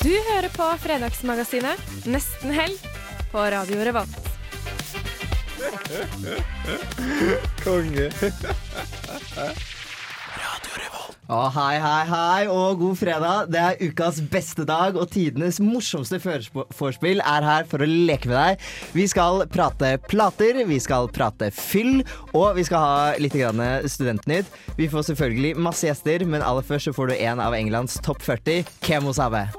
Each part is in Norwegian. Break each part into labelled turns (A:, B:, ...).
A: Du hører på Fredagsmagasinet Nesten helg på Radio Revolt.
B: Konge. Radio Å, hei, hei, hei, og god fredag. Det er ukas beste dag, og tidenes morsomste vorspiel er her for å leke med deg. Vi skal prate plater, vi skal prate fyll, og vi skal ha litt grann studentnytt. Vi får selvfølgelig masse gjester, men aller først så får du en av Englands topp 40, Kemo Sabe.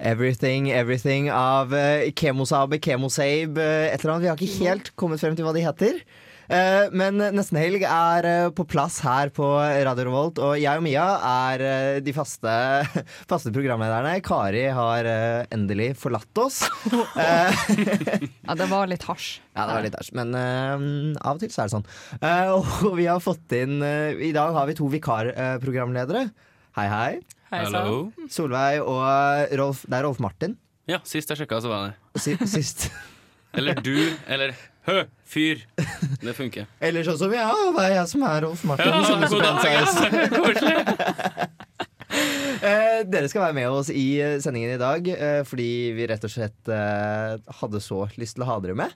B: Everything, Everything av uh, Kemosabe, Kemosabe, uh, et eller annet. Vi har ikke helt kommet frem til hva de heter. Eh, men Nesten Helg er eh, på plass her på Radio Revolt, og jeg og Mia er eh, de faste, faste programlederne. Kari har eh, endelig forlatt oss. Eh,
C: Ja, det var litt hasj.
B: ja, det var litt hasj, men eh, av og til så er det sånn. Eh, og vi har fått inn eh, I dag har vi to vikarprogramledere. Hei, hei.
D: hei Hallo.
B: Solveig og Rolf. Det er Rolf Martin.
D: Ja, sist jeg sjekka, så var det
B: Si- Sist.
D: Eller du, eller hø, fyr. Det funker.
B: Eller sånn som ja, det er jeg som er Rolf Martin.
D: Ja,
B: som
D: god dag,
B: ja,
D: Koselig.
B: Eh, dere skal være med oss i sendingen i dag eh, fordi vi rett og slett eh, hadde så lyst til å ha dere med.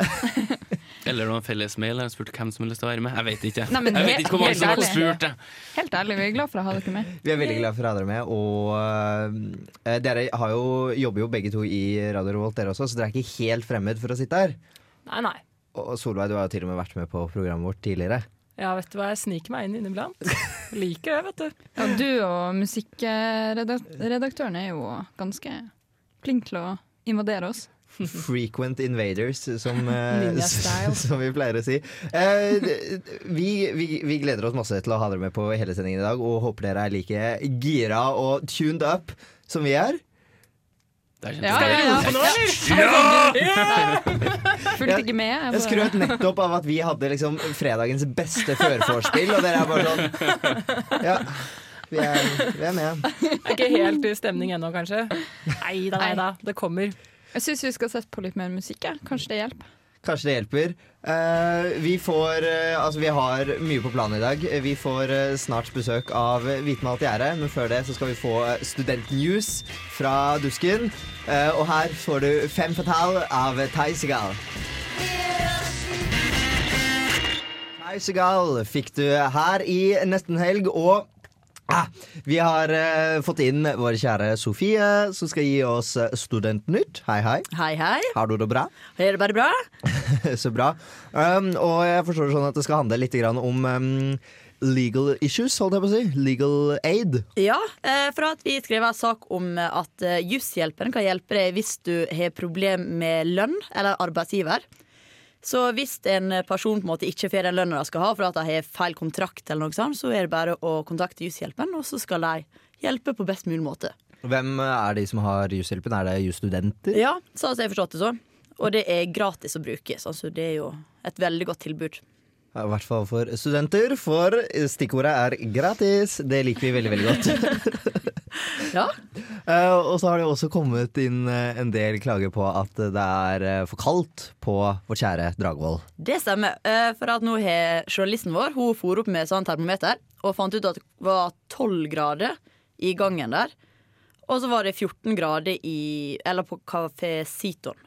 D: Eller noen felles mail. Jeg spurte hvem som har lyst til å være med. Jeg vet ikke.
C: Nei,
D: jeg vet ikke hvor mange som har spurt. det.
C: Helt ærlig, vi er glad for å ha dere med.
B: Vi er veldig glad for å ha dere med. Og uh, dere har jo, jobber jo begge to i Radio Revolt, dere også, så dere er ikke helt fremmed for å sitte her.
E: Nei, nei.
B: Og Solveig, du har jo til og med vært med på programmet vårt tidligere.
E: Ja, vet du hva, jeg sniker meg inn inniblant. Liker det, vet du.
C: Ja, du og musikkredaktøren er jo ganske flink til å invadere oss.
B: Frequent invaders, som, eh, som vi pleier å si. Eh, vi, vi, vi gleder oss masse til å ha dere med på hele sendingen i dag, og håper dere er like gira og tuned up som vi er.
D: Der
C: Ja,
D: kjente jeg
C: ja,
D: det.
C: ja. Fulgte ikke med. Jeg
B: Jeg skrøt nettopp av at vi hadde liksom fredagens beste førforspill, og dere er bare sånn Ja, vi er, vi er med.
E: Jeg er ikke helt i stemning ennå, kanskje. Nei da, nei da. Det kommer.
C: Jeg syns vi skal sette på litt mer musikk. Kanskje det hjelper.
B: Kanskje det hjelper. Eh, vi får eh, Altså, vi har mye på planen i dag. Vi får eh, snart besøk av Hvitmalt gjerde, men før det så skal vi få studentnews fra dusken. Og her får du Fem Fatal av Ty Segal fikk du her i nesten helg, og ah, vi har uh, fått inn vår kjære Sofie, som skal gi oss eh, Studentnytt. Hei, hei.
F: Hei, hei.
B: Har du det bra?
F: Er det bare bra?
B: Så bra. Um, og jeg forstår det sånn at det skal handle litt grann om um, legal issues, holdt jeg på å si. Legal aid.
F: Ja, eh, for at vi skrev en sak om at Jusshjelperen kan hjelpe deg hvis du har problem med lønn eller arbeidsgiver. Så hvis en person på en måte ikke får den lønna de skal ha for at de har feil kontrakt, eller noe sånt, så er det bare å kontakte Jusshjelperen, og så skal de hjelpe på best mulig måte.
B: Hvem er de som har jushjelpen? Er det jusstudenter?
F: Ja, så har jeg forstått det så. Og det er gratis å bruke, så altså, det er jo et veldig godt tilbud.
B: I hvert fall for studenter, for stikkordet er gratis. Det liker vi veldig, veldig godt.
F: Ja.
B: Uh, og så har det også kommet inn eh, en del klager på at det er eh, for kaldt på vår kjære Dragvoll.
F: Det stemmer. Uh, For at nå har journalisten vår Hun for opp med sånn termometer og fant ut at det var 12 grader i gangen der. Og så var det 14 grader i Eller på Kafé Siton.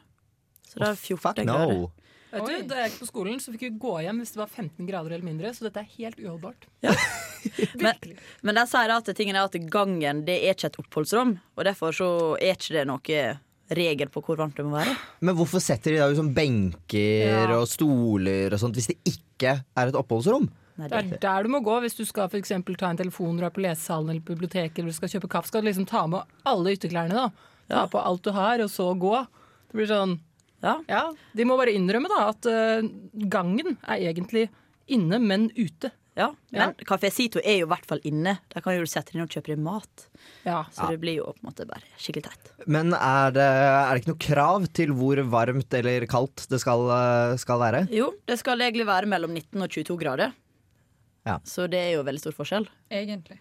F: Så det er 14
B: Fuck
F: grader.
B: no.
E: Vet du, Da jeg gikk på skolen, så fikk vi gå hjem hvis det var 15 grader eller mindre, så dette er helt uholdbart.
F: Men, men de sier at tingen er at gangen det er ikke et oppholdsrom, og derfor så er ikke det noe regel på hvor varmt det må være.
B: Men hvorfor setter de da sånn benker
E: Ja.
B: og stoler og sånt hvis det ikke er et oppholdsrom?
F: Nei,
E: Det er der du må gå hvis du skal for eksempel ta en telefon når du er på lesesalen eller biblioteket eller du skal kjøpe kaffe. Skal du liksom ta med alle ytterklærne, da. Ta
F: Ja.
E: på alt du har, og så gå. Det blir sånn
F: Ja.
E: Ja, de må bare innrømme da at uh, gangen er egentlig inne, men ute.
F: Ja, Men Kafé Sito er jo i hvert fall inne. Der kan du sette deg inn og kjøpe deg mat.
E: Ja.
F: Så det blir jo på en måte bare skikkelig teit.
B: Men er det, er det ikke noe krav til hvor varmt eller kaldt det skal, eh, skal være?
F: Jo, det skal egentlig være mellom 19 og 22 grader.
B: Ja.
F: Så det er jo veldig stor forskjell.
C: Egentlig.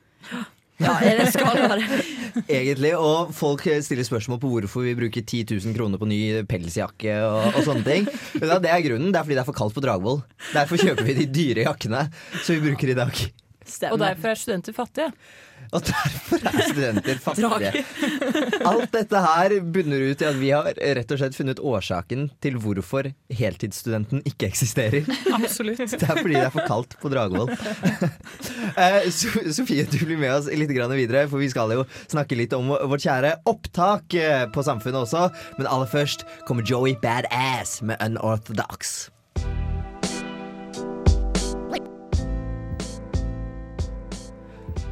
F: Ja, det skal være.
B: Egentlig, og folk stiller spørsmål på hvorfor vi bruker 10 000 kroner på ny pelsjakke og, og sånne ting. Men ja, det er grunnen. Det er fordi det er for kaldt på Dragvoll. Derfor kjøper vi de dyre jakkene som vi bruker i dag.
E: Og derfor er studenter fattige.
B: Og derfor er studenter fattige. Alt dette her bunner ut i at vi har rett og slett funnet årsaken til hvorfor heltidsstudenten ikke eksisterer.
E: Absolutt.
B: Det er fordi det er for kaldt på Dragvoll. Eh, Sofie, du blir med oss litt videre, for vi skal jo snakke litt om vårt kjære opptak eh, på Samfunnet også. Men aller først kommer Joey Badass med Unorthodox.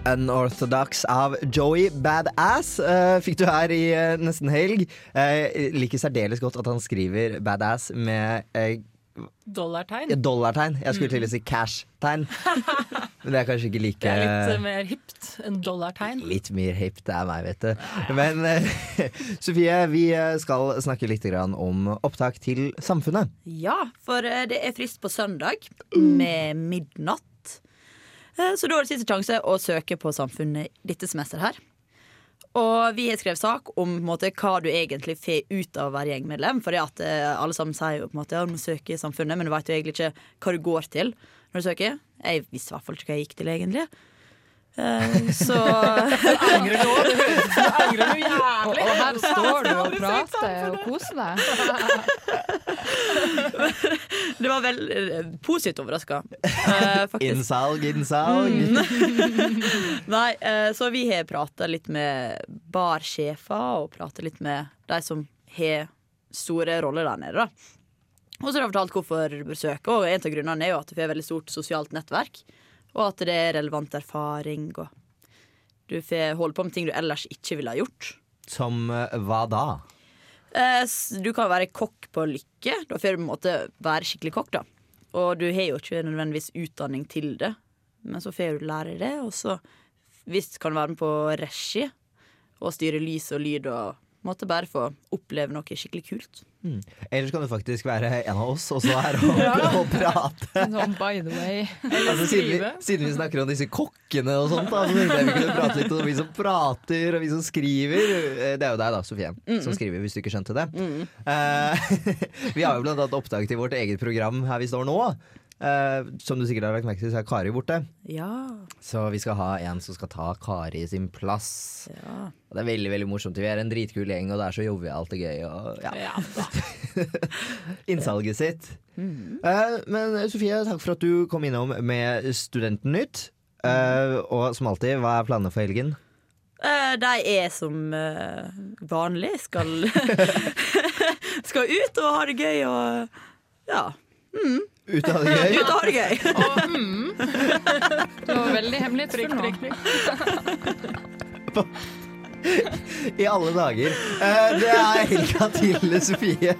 B: Unorthodox av Joey Badass uh, fikk du her i uh, nesten helg. Uh, liker særdeles godt at han skriver badass med
E: Dollartegn.
B: ja, dollartegn. Jeg skulle til å si cash-tegn. Men det er kanskje ikke like
E: Det er litt mer hipt enn dollartegn.
B: Litt mer hipt, det er meg, vet du. Men Sofie, vi skal snakke litt grann om opptak til Samfunnet.
F: Ja, for det er frist på søndag med midnatt. Eh, Så da er det siste sjanse å søke på Samfunnet dette semesteret her. Og vi har skrevet sak om måte, hva du egentlig får ut av å være gjengmedlem. For alle sammen sier jo på en måte ja, du må søke i Samfunnet, men du vet jo egentlig ikke hva du går til når du søker. Jeg visste i hvert fall ikke hva jeg gikk til, egentlig. Eh, Så
E: Angrer du òg? Du angrer noe jævlig.
C: Og her står du og prater og koser deg.
F: det var vel eh, positivt overraska, eh, faktisk.
B: Innsalg, innsalg.
F: Nei, eh, så vi har prata litt med barsjefer og prata litt med de som har store roller der nede. da. Og så har jeg fortalt hvorfor du bør og en av grunnene er jo at vi har veldig stort sosialt nettverk. Og at det er relevant erfaring, og du får holde på med ting du ellers ikke ville ha gjort.
B: Som eh, hva da?
F: Eh, Du kan være kokk på Lykke. Da får du på en måte være skikkelig kokk, da. Og du har jo ikke nødvendigvis utdanning til det, men så får du lære det. Og så visst kan du være med på regi og styre lys og lyd og måtte bare få oppleve noe skikkelig kult.
B: Mm. Ellers kan du faktisk være en av oss også her og, og prate.
C: No, by the way.
B: Altså, siden, vi, siden vi snakker om disse kokkene og sånt, da, så tenkte jeg vi kunne prate litt om vi som prater og vi som skriver. Eh, Det er jo deg, da, Sofie, som skriver, hvis du ikke skjønte det. Eh, vi har jo blant annet opptak til vårt eget program her vi står nå. Eh, som du sikkert har lagt merke til, så er Kari borte.
F: Ja.
B: Så vi skal ha en som skal ta Kari sin plass.
F: ja.
B: Og det er veldig veldig morsomt. Vi er en dritkul gjeng, og det er så jovialt og gøy. Og, ja.
E: Ja.
B: Innsalget sitt. Eh, men Sofie, takk for at du kom innom med Studentnytt. Eh, og som alltid, hva er planene for helgen?
F: De er som vanlig. Skal, skal ut og ha det gøy og ja.
B: Ut av det gøy?
F: Ut av det gøy.
C: Du var veldig hemmelighetsfull nå.
B: I alle dager. Eh, det er helga til Sofie.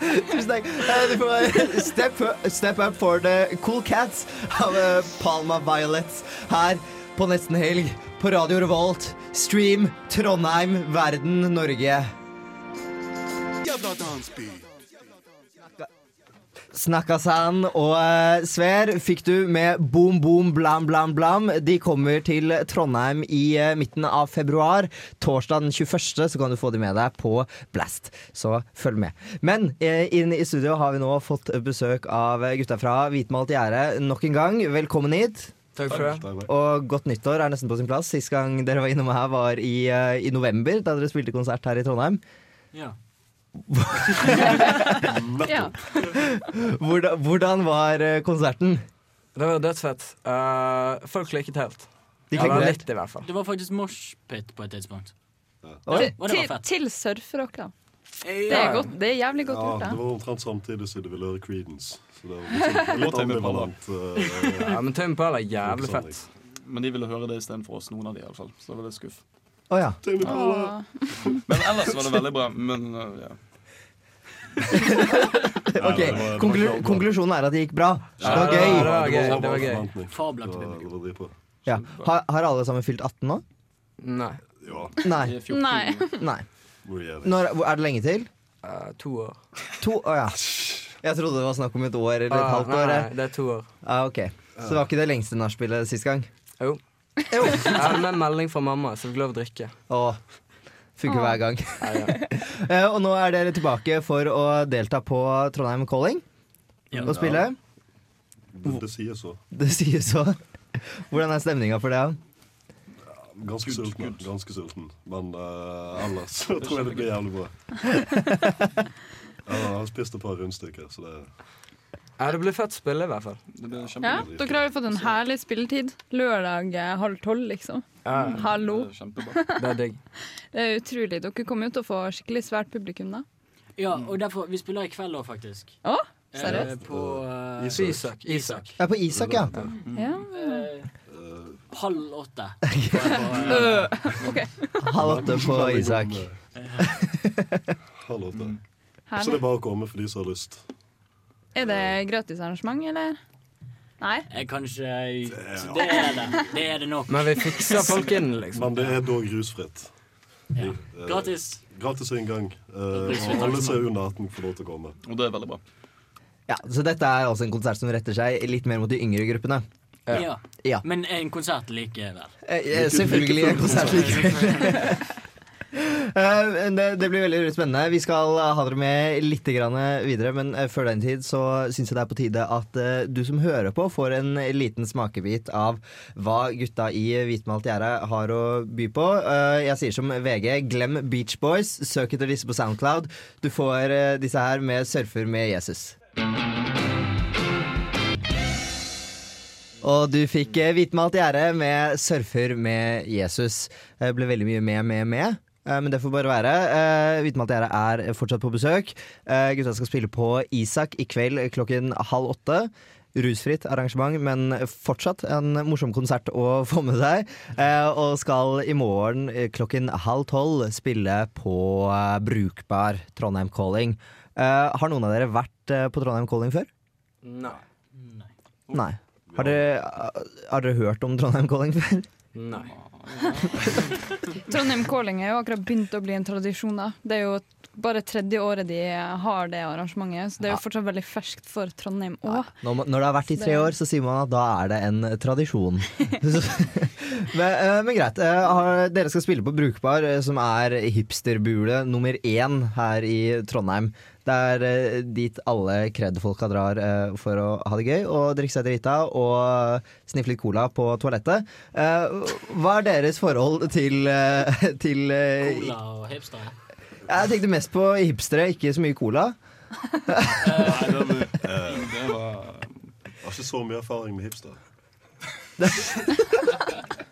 B: Tusen takk. Eh, du får bare step, step up for the cool cats av eh, Palma Violets her på nesten helg på Radio Revolt. Stream Trondheim, verden, Norge. Snakkasan og uh, Sver fikk du med Boom Boom Blam Blam Blam. De kommer til Trondheim i uh, midten av februar. Torsdag den 21. så kan du få de med deg på Blast. Så følg med. Men uh, inn i studio har vi nå fått besøk av gutta fra Hvitmalt gjerde nok en gang. Velkommen hit.
G: Takk for det.
B: Og godt nyttår er nesten på sin plass. Sist gang dere var innom her, var i, i november, da dere spilte konsert her i Trondheim.
G: Ja.
C: Ja.
B: Hvordan, hvordan var eh, konserten?
G: Det var dødsfett. Uh, folk klikket helt.
B: De ja, det,
G: litt, i hvert fall.
H: Det var faktisk moshpit på et tidspunkt.
B: Oi.
H: Og det var
C: Til,
H: fett.
C: til surferocka. Det er, godt, det er jævlig godt
I: Ja,
C: gjort,
I: det
C: da.
I: var omtrent samtidig som de ville høre Creedence. Så det var litt, sånn- ambivalent. eh,
G: Ja, men Tim Pell er jævlig
I: Sånn,
G: fett.
J: Men de ville høre det istedenfor oss, noen av de iallfall. Så det var litt skuff.
B: Å ja.
J: Men ellers var det veldig bra. Men uh, ja.
B: Ok, konklu Konklusjonen er at det gikk bra. Det var gøy.
G: det var gøy. Det var gøy.
H: Fabelaktig
I: Det var- det var dritbra.
B: Ja. Har, har alle sammen fylt 18 nå?
G: Nei.
I: Ja.
B: Nei.
C: Nei.
B: Når, er det lenge til?
G: Uh, to år.
B: To? oh, ja. Jeg trodde det var snakk om et år eller et
G: Ah,
B: halvt år.
G: nei, det er to år.
B: Ah, ok. Så det var ikke det lengste nachspielet sist gang?
G: Jo. Jeg hadde med melding fra mamma, så jeg fikk lov å drikke.
B: Åh, funker hver gang.
G: Ja, ja.
B: Eh, og nå er dere tilbake for å delta på Trondheim Calling
I: Ja.
B: og spille.
I: Det, det sier så.
B: Det sies så. Hvordan er stemninga for det? da?
I: Ganske sulten. Ganske sulten. Men eh, ellers så tror jeg det blir jævlig bra. Jeg har spist et par rundstykker, så det
G: Ja, det blir fett spill i hvert fall.
C: Ja, dere har jo fått en herlig spilletid. Lørdag eh, halv tolv, liksom.
G: Ja.
C: Hallo.
G: Det er digg.
C: Det er utrolig. Dere kommer jo til å få skikkelig svært publikum, da.
H: Ja, og derfor, vi spiller i kveld òg, faktisk.
C: Å,
H: Eh,
C: seriøst?
H: på uh,
G: Isak. Isak.
B: Ja, på Isak, ja.
C: Ja.
H: Eh, halv åtte.
C: Øh, ok.
B: Halv åtte på Isak.
I: Halv åtte. Så det er bare å komme for de som har lyst.
C: Er det gratisarrangement, eller? Nei?
H: Eh, kanskje Det er det. Det er det nok.
G: Men vi fikser folk inn, liksom.
I: Men det er dog rusfritt.
H: Ja.
I: Eh,
H: Gratis.
I: Gratis inngang. eh, og alle som er under 18 får lov til å komme.
J: Og det er veldig bra.
B: Ja, Så dette er altså en konsert som retter seg litt mer mot de yngre gruppene?
H: Ja.
B: Ja.
H: Men en konsert likevel.
B: Eh, eh, Selvfølgelig en konsert likevel. Eh, det, det blir veldig spennende. Vi skal ha dere med litt videre, men eh, før den tid så syns jeg det er på tide at eh, du som hører på, får en liten smakebit av hva gutta i hvitmalt gjerde har å by på. Eh, Jeg sier som VG, glem Beach Boys. Søk etter disse på Soundcloud. Du får eh, disse her med Surfer med Jesus. Og du fikk eh, hvitmalt gjerde med surfer med Jesus. Det ble veldig mye med, med, med. Eh, Men det får bare være. Eh, at dere er fortsatt på besøk. Eh, Gutta skal spille på Isak i kveld klokken halv åtte. Rusfritt arrangement, men fortsatt en morsom konsert å få med seg. Eh, Og skal i morgen klokken halv tolv spille på eh, Brukbar Trondheim Calling. Eh, Har noen av dere vært eh, på Trondheim Calling før?
G: Nei.
B: Nei. Har dere, har dere hørt om Trondheim Calling før?
G: Nei.
C: Trondheim Calling er jo akkurat begynt å bli en tradisjon. da. Det er jo bare tredje året de har det arrangementet, så det er jo
B: Ja.
C: fortsatt veldig ferskt for Trondheim òg.
B: Når, når det har vært i tre år, så sier man at da er det en tradisjon. men, eh, men greit. eh, dere skal spille på Brukbar, eh, som er hipsterbule nummer én her i Trondheim. Det er eh, dit alle kred-folka drar eh, for å ha det gøy og drikke seg drita og sniffe litt cola på toalettet. Eh, hva er deres forhold til, til
H: Cola og hipster.
B: Jeg tenkte mest på hipstere, ikke så mye cola.
I: Nei, det, var, det var Jeg har ikke så mye erfaring med hipster.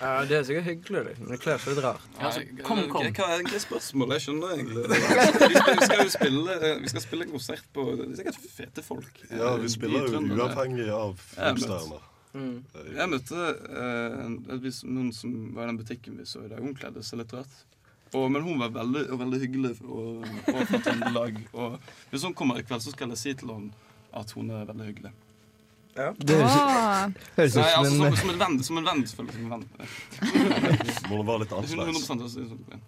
G: Ja, det er sikkert hyggelig, liksom. Det kler seg litt rart.
H: Ja, altså, kom, kom.
J: Hva er egentlig spørsmålet? Jeg skjønner egentlig Vi skal, vi skal jo spille, vi skal spille konsert på Det er sikkert fete folk.
I: Ja, vi spiller jo uavhengig av filmstjerner.
J: Mm. jeg møtte eh, noen som var i den butikken vi så i dag. Hun kledde seg litt rart. Og, men hun var veldig, veldig hyggelig og, og fra Trøndelag. Og hvis hun kommer i kveld, så skal jeg si til henne at hun er veldig hyggelig.
B: Det høres,
C: Ah.
B: høres ut
J: Nei,
B: som
J: altså,
B: en
J: som, som en venn. Som en venn, selvfølgelig. Som en venn.
I: Må det være litt
J: 100
I: annerledes.
J: sånn.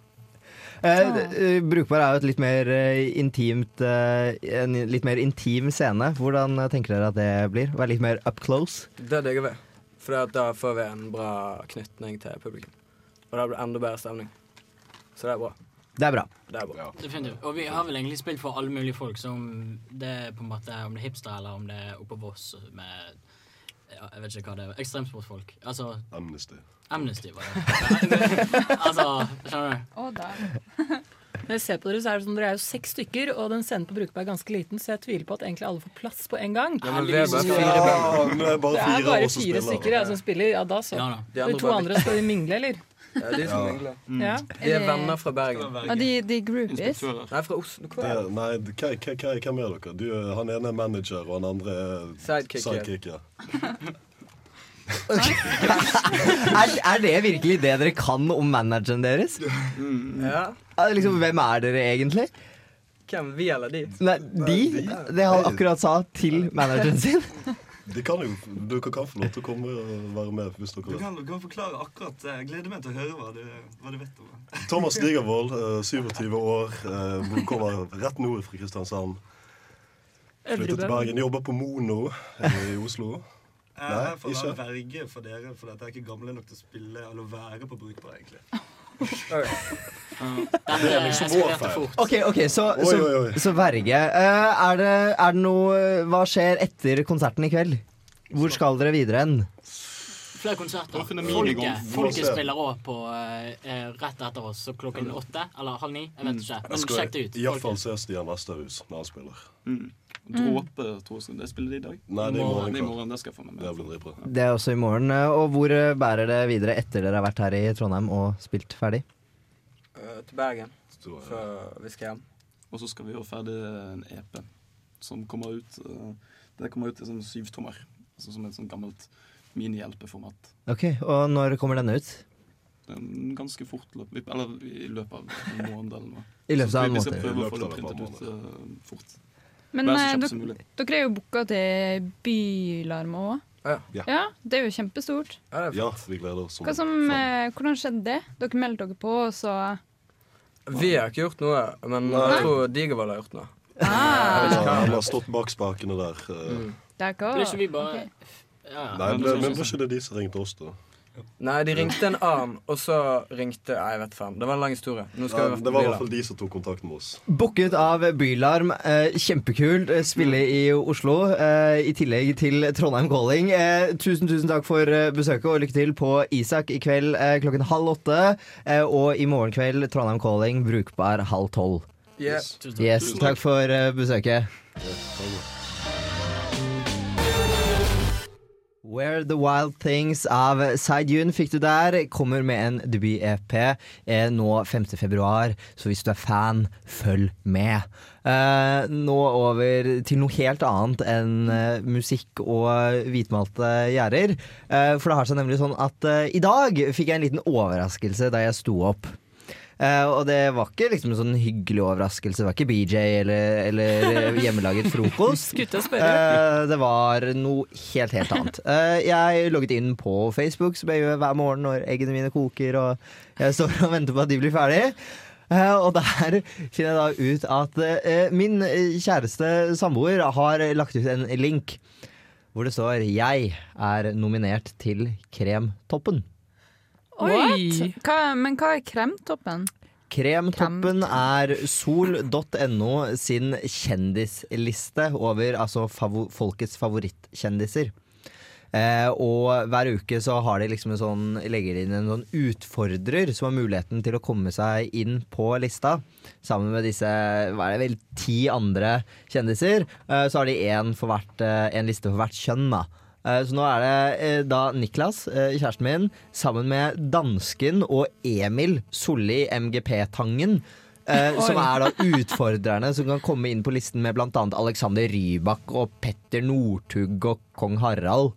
B: Eh, eh, Brukbar er jo et litt mer eh, intimt eh, En litt mer intim scene. Hvordan eh, tenker dere at det blir? Være litt mer up close?
G: Det digger vi. For da får vi en bra knytning til publikum. Og da blir det enda bedre stemning. Så det er bra.
B: Det er bra.
G: Det er bra.
H: Definitivt. Og vi har vel egentlig spilt for alle mulige folk, som det er på en måte Om det er hipster eller om det er oppe på Voss med ja, Jeg vet ikke hva det er. Ekstremsportfolk. Altså
I: Amnesty.
H: Amnesty, var det. altså, skjønner du?
C: Å, der.
E: Når jeg ser på dere, så er det sånn, dere er jo seks stykker, og den scenen på Brukeberg er ganske liten, så jeg tviler på at egentlig alle får plass på en gang.
G: Ja, men det er bare fire
I: Ja, det er bare
E: Det er
I: fire
E: bare fire stykker ja, som spiller. Ja, da så.
H: Ja da.
G: De
E: De to andre, skal de mingle, eller?
G: Ja, de er
I: Ja.
G: mingler.
E: Ja.
G: De er venner fra Bergen.
C: Ja, de, de groupies.
G: Nei, fra Oslo.
I: Hva
G: er det?
I: nei, hva- hva- hva- hvem er dere? Du, er- han ene er manager, og han andre er
G: Sidekick, ja.
I: sidekick. Ja.
B: Er, er det virkelig det dere kan om manageren deres?
G: Ja.
B: Ja, Liksom, hvem er dere egentlig?
G: Hvem? Vi eller de?
B: Nei, de? Det han akkurat sa til manageren sin.
I: De kan jo, Dere kan få lov til å komme og være med hvis
K: Du kan, du kan forklare akkurat Jeg gleder meg til å høre hva du, hva du vet om det.
I: Thomas Digervold, eh, 27 år, eh, kommer rett nord fra Kristiansand. Flyttet til Bergen, jobber på Mono eh, i Oslo.
K: Jeg
I: ikke.
K: være verge for dere, for jeg er ikke gamle nok til å spille eller være på Brukbar, egentlig.
I: Det er liksom vår feil.
B: Ok, ok, så,
I: Oi,
B: så,
I: oi, oi.
B: så verge. Eh, er, det, er det noe Hva skjer etter konserten i kveld? Hvor skal dere videre hen?
H: Flere konserter.
J: finne
H: Folket,
J: minigolf.
H: folket spiller òg på eh, eh, rett etter oss, så klokken åtte eller halv ni. Jeg vet ikke.
I: Jeg
H: Men sjekk det ut.
I: iallfall se Stian Vesterhus når han spiller.
J: Mm. Dråpe, tror jeg. Det spiller de i dag?
I: Nei, det er i morgen.
J: Det er i morgen, det skal jeg få med meg.
I: Det.
B: Det er også i morgen. Og hvor eh, bærer det videre etter dere har vært her i Trondheim og spilt ferdig?
G: Uh, til Bergen.
I: Så,
G: Før vi skal hjem.
J: Og så skal vi gjøre ferdig en EP som kommer ut uh, Det kommer ut i sånn syvtommer. Altså som et sånn gammelt mini-LP-format.
B: Ok, Og når kommer denne ut?
J: Det er en ganske fort løp, Eller i løpet av en måned eller noe.
B: I løpet av en
J: måned. vi skal prøve å få det printet ut uh, fort.
C: Men eh, dere, dere er jo booka til Bylarm òg.
G: Ja.
I: Ja.
C: Ja, det er jo kjempestort.
G: Ja, det er
I: Ja, vi gleder oss.
C: Hva som, eh, hvordan skjedde det? Dere meldte dere på, og så
G: Vi har ikke gjort noe, men
I: Nei.
G: jeg tror Digervold har gjort noe.
C: ah,
I: Ja, han har stått bak spakene der. eh.
G: Mm.
C: Det er ikke
H: vi bare
C: okay.
H: ja.
I: Nei,
J: men
I: men var ikke det de som ringte oss, da?
G: Nei, de ringte en annen, og så ringte Nei, jeg vet faen. Det var en lang historie. Nå skal
I: Nei,
G: vi
I: det var i hvert fall de som tok kontakt med oss.
B: Booket av Bylarm. Eh, kjempekult. Eh, Spille i Oslo, eh, i tillegg til Trondheim Calling. Eh, tusen, tusen takk for eh, besøket, og lykke til på Isak i kveld eh, klokken halv åtte. Eh, og i morgen kveld Trondheim Calling, brukbar halv tolv.
G: Yeah.
H: Tusen takk.
B: Yes, takk for eh, besøket. Where the Wild Things av Saidun fikk du der. Kommer med en debut-EP eh, nå 5. februar, så hvis du er fan, følg med. Eh, nå over til noe helt annet enn eh, musikk og hvitmalte gjerder. Eh, for det har seg nemlig sånn at eh, i dag fikk jeg en liten overraskelse da jeg sto opp. Eh, og det var ikke liksom en sånn hyggelig overraskelse. Det var ikke BJ eller, eller hjemmelaget frokost. Eh, det var noe helt, helt annet. Eh, jeg logget inn på Facebook, som jeg gjør hver morgen når eggene mine koker og jeg står og venter på at de blir ferdige. Uh, og der finner jeg da ut at uh, min kjæreste samboer har lagt ut en link hvor det står 'Jeg er nominert til Kremtoppen'.
C: What? Hva, men hva er kremtoppen?
B: Kremtoppen er sol.no sin kjendisliste over altså, favo folkets favorittkjendiser. Eh, og hver uke så har de liksom en sånn, legger de inn en sånn utfordrer som har muligheten til å komme seg inn på lista. Sammen med disse hva er det vel, ti andre kjendiser. Eh, så har de en, hvert, eh, en liste for hvert kjønn. da Så nå er det eh, da Niklas, eh, kjæresten min, sammen med dansken og Emil Solli MGP-tangen. eh, som er da utfordrerne som kan komme inn på listen med bl.a. Alexander Rybak og Petter Northug og kong Harald.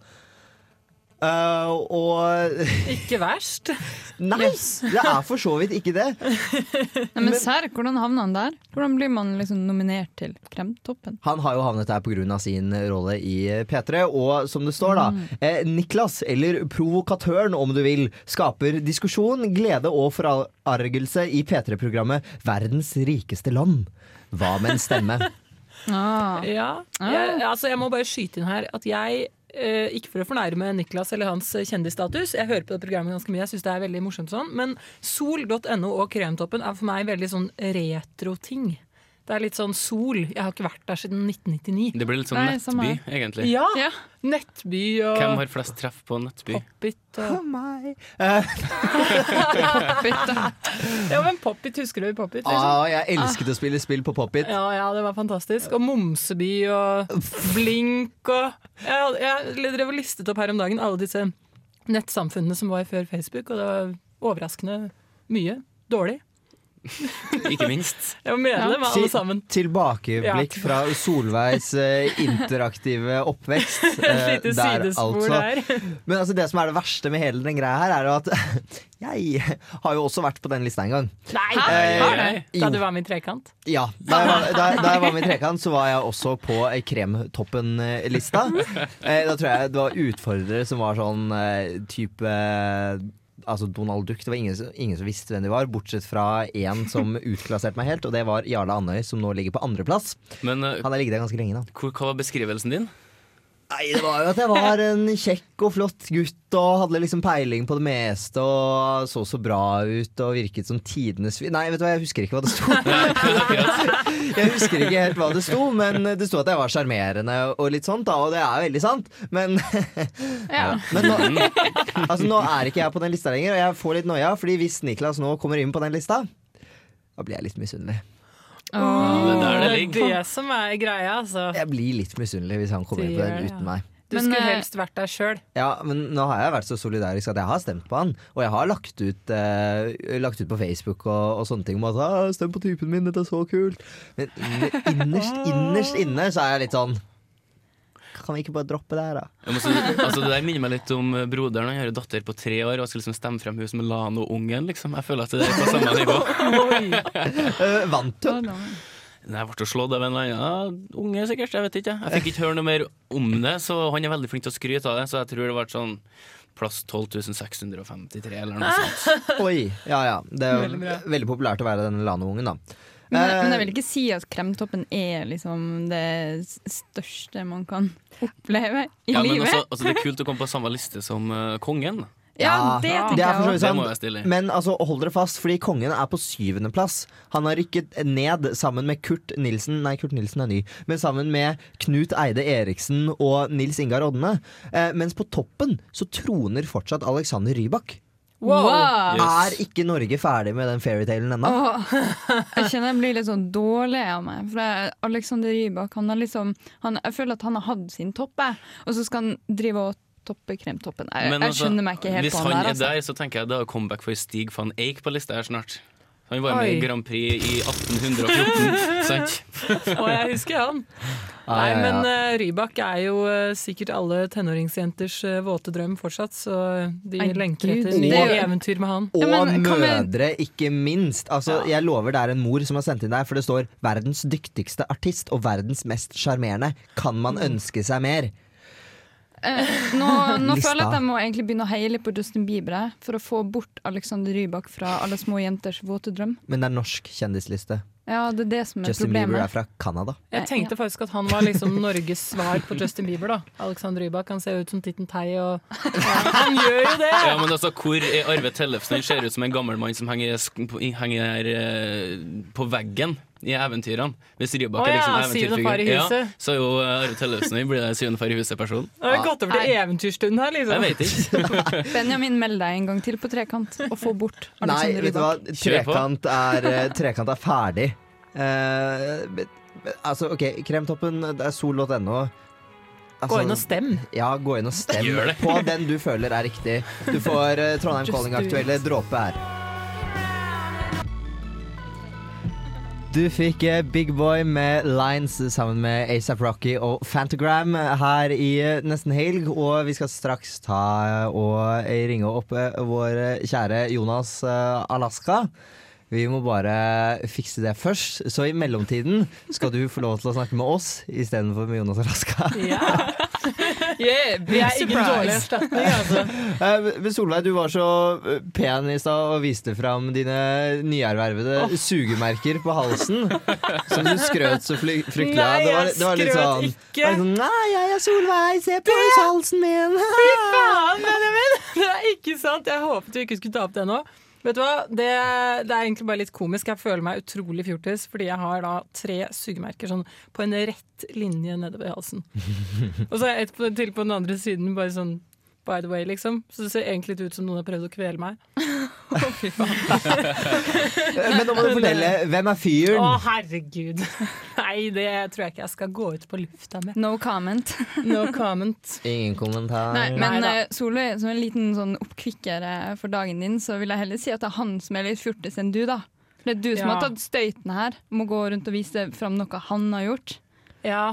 B: Eh, og
E: Ikke verst.
B: Nei, det er for så vidt ikke det.
C: Nei, men serr, hvordan havner han der? Hvordan blir man liksom nominert til Kremtoppen?
B: Han har jo havnet der pga. sin rolle i P3. Og som det står, da. Eh, Niklas, eller provokatøren om du vil, skaper diskusjon, glede og forargelse i P3-programmet Verdens rikeste land. Hva med en stemme?
C: Ah.
E: Ja, jeg, altså jeg må bare skyte inn her at jeg ikke for å fornærme Niklas eller hans eh, kjendisstatus. Jeg hører på det programmet ganske mye, jeg syns det er veldig morsomt sånn. Men sol.no og Kremtoppen er for meg veldig sånn retro-ting. Det er litt sånn sol. Jeg har ikke vært der siden 1999.
D: Det blir litt sånn
E: Nei,
D: nettby, egentlig.
E: Ja! Nettby og
D: Hvem har flest treff på nettby?
E: Poppit og
B: Eh,
E: Ja, men Poppit, husker du Poppit? liksom?
B: ah, jeg elsket å spille spill på Pop-It.
E: Ja, ja, det var fantastisk. Og Momseby og Blink og Jeg, jeg drev og listet opp her om dagen alle disse nettsamfunnene som var før Facebook, og det var overraskende mye dårlig.
D: Ikke minst.
E: Jeg må medlem av alle sammen.
B: Tilbakeblikk fra Solveigs eh, interaktive oppvekst.
E: Et
B: eh,
E: lite
B: der,
E: sidespor der.
B: Men altså, det som er det verste med hele den greia her, er jo at jeg har jo også vært på den lista en gang.
E: Nei,
B: Eh.
E: Da du var med i Trekant?
B: Ja. Da jeg, var, da, da jeg var med i Trekant, så var jeg også på eh, Kremtoppen-lista. Eh, da tror jeg det var utfordrere som var sånn eh, type Altså Donald Duck. Det var ingen, ingen som visste hvem de var, bortsett fra én som utklasserte meg helt, og det var Jarle Andøy, som nå ligger på andreplass.
D: Eh,
B: Han har ligget der ganske lenge, da.
D: hva var beskrivelsen din?
B: Nei, det var jo at jeg var en kjekk og flott gutt og hadde liksom peiling på det meste og så så bra ut og virket som tidenes fyr. Nei, vet du hva, jeg husker ikke hva det sto. jeg husker ikke helt hva det sto, men det sto at jeg var sjarmerende og litt sånt, da, og det er veldig sant. Men,
C: Ja.
B: men nå, altså, nå er ikke jeg på den lista lenger, og jeg får litt noia, fordi hvis Niklas nå kommer inn på den lista, da blir jeg litt misunnelig.
D: Det er det
E: det er det som er greia, altså.
B: Jeg blir litt misunnelig hvis han kommer inn på den uten meg.
E: Du
C: Men,
E: skulle
C: eh,
E: helst vært der sjøl.
B: Ja, men nå har jeg vært så solidarisk at jeg har stemt på han. Og jeg har lagt ut, eh, lagt ut på Facebook og, og sånne ting om at ah, 'stem på typen min, dette er så kult'. Men innerst, innerst inne så er jeg litt sånn Kan vi ikke bare droppe det her, da?
D: Jeg må si, altså, det der minner meg litt om eh, broderen. Han har en datter på tre år og skal liksom stemme frem hun som Lano-ungen. Liksom. Jeg føler at det er på samme nivå.
B: uh, vant
D: hun? Jeg ble slått av en eller annen unge, sikkert. Jeg vet ikke. Jeg fikk ikke høre noe mer om det, så han er veldig flink til å skryte av det. Så jeg tror det ble sånn plass 12.653 eller noe sånt.
B: Oi. Ja ja. Det er
E: Veldig
B: veldig populært å være den Lano-ungen, da.
C: Men,
B: Eh,
C: men jeg vil ikke si at kremtoppen er liksom det største man kan oppleve i
D: Ja, men
C: også,
D: altså, det er kult å komme på samme liste som uh, kongen.
C: ja, det tenker
B: det er
C: jeg også.
D: Det må jeg stille i.
B: Men altså, hold dere fast, fordi kongen er på syvendeplass. Han har rykket ned sammen med Kurt Nilsen Nei, Kurt Nilsen er ny. Men sammen med Knut Eide Eriksen og Nils Ingar Odne. Eh, mens på toppen så troner fortsatt Alexander Rybak.
C: Wow.
B: Er ikke Norge ferdig med den fairytalen ennå?
C: Oh, jeg kjenner jeg blir litt sånn dårlig av meg. For Alexander Rybak han har liksom han, Jeg føler at han har hatt sin topp, og så skal han drive og toppe kremtoppen. Jeg,
D: altså,
C: jeg
D: altså,
C: skjønner meg ikke helt på
D: han der.
C: Hvis han der.
D: er
C: Altså.
D: der, så tenker jeg det er comeback for Stig van Eijk på lista her snart. Han var med
E: Oi.
D: i Grand Prix i 1814, sant?
E: Og jeg husker han. Nei,
B: ja, ja.
E: men uh, Rybak er jo uh, sikkert alle tenåringsjenters uh, våte drøm fortsatt, så de
C: Nei,
E: lenker
C: Gud,
E: etter nye eventyr med han.
B: Og
C: Ja, men mødre, vi-
B: ikke minst. Altså, Jeg lover det er en mor som har sendt inn der, for det står 'verdens dyktigste artist' og 'verdens mest sjarmerende'. Kan man ønske seg mer?
C: Eh, nå, nå føler jeg at jeg må egentlig begynne å heie litt på Justin Bieber for å få bort Alexander Rybak fra alle små jenters våte drøm.
B: Men det er norsk kjendisliste.
C: Ja, det er det som er
B: Justin Bieber er fra Canada.
E: Jeg tenkte faktisk at han var liksom Norges svar på Justin Bieber. da Alexander Rybak. Han ser ut som Titten Tei, og ja, han gjør jo det!
D: Ja, men altså, Hvor er Arve Tellefsen? Han ser ut som en gammel mann som henger, henger eh, på veggen i eventyrene. Hvis Rybak er liksom eventyrfigur, ja, så er jo eh, Arve Tellefsen blir det syvende far i huset-person.
E: Har vi gått over til eventyrstund her, liksom.
D: Jeg vet ikke.
C: Benjamin, meld deg en gang til på trekant og få bort
B: Nei,
C: Alexander
B: vet du hva?
C: Rybak.
B: Trekant er, eh, trekant er ferdig. Eh, men, altså, OK, Kremtoppen, det er sol.no. Altså,
E: Gå inn og stem.
B: Ja, gå inn og stem på den du føler er riktig. Du får uh, Trondheim
E: Just
B: Calling-aktuelle dråpe her. Du fikk eh, Big Boy med Lines sammen med ASAP Rocky og Fantagram her i eh, nesten helg. Og vi skal straks ta eh, og ringe opp vår kjære Jonas Alaska. Vi må bare fikse det først. Så i mellomtiden skal du få lov til å snakke med oss istedenfor med Jonas Alaska.
E: Ja. Yeah, vi er ingen
C: Surprise.
E: dårlig erstatning, altså.
B: Eh, Solveig, du var så eh, pen i stad og viste fram dine nyervervede sugemerker på halsen. Som du skrøt så fly- fryktelig av.
E: Nei,
B: Det var, det var litt
E: skrøt
B: sånn,
E: ikke.
B: sånn Nei, jeg er Solveig, se på halsen min!
E: Fy faen, Benjamin! Det er ikke sant. Jeg håpet du ikke skulle ta opp det nå. Vet du hva? Det, det er egentlig bare litt komisk. Jeg føler meg utrolig fjortis fordi jeg har da tre sugemerker sånn på en rett linje nedover halsen. Og så jeg et på, til på den andre siden bare sånn by the way, liksom. Så det ser egentlig litt ut som noen har prøvd å kvele meg. Å, fy faen.
B: Men nå må du fortelle, hvem er
E: Å,
B: fyren?
E: herregud. Nei, det tror jeg ikke jeg skal gå ut på lufta med.
C: No comment.
E: No comment.
B: Ingen kommentar.
C: Nei, men
E: Neida.
C: eh, Solveig, som en liten sånn oppkvikker eh, for dagen din, så vil jeg heller si at det er han som er litt fjortis enn du, da. Det er du som
E: Ja.
C: har tatt støyten her, Må gå rundt og vise fram noe han har gjort.
E: Ja,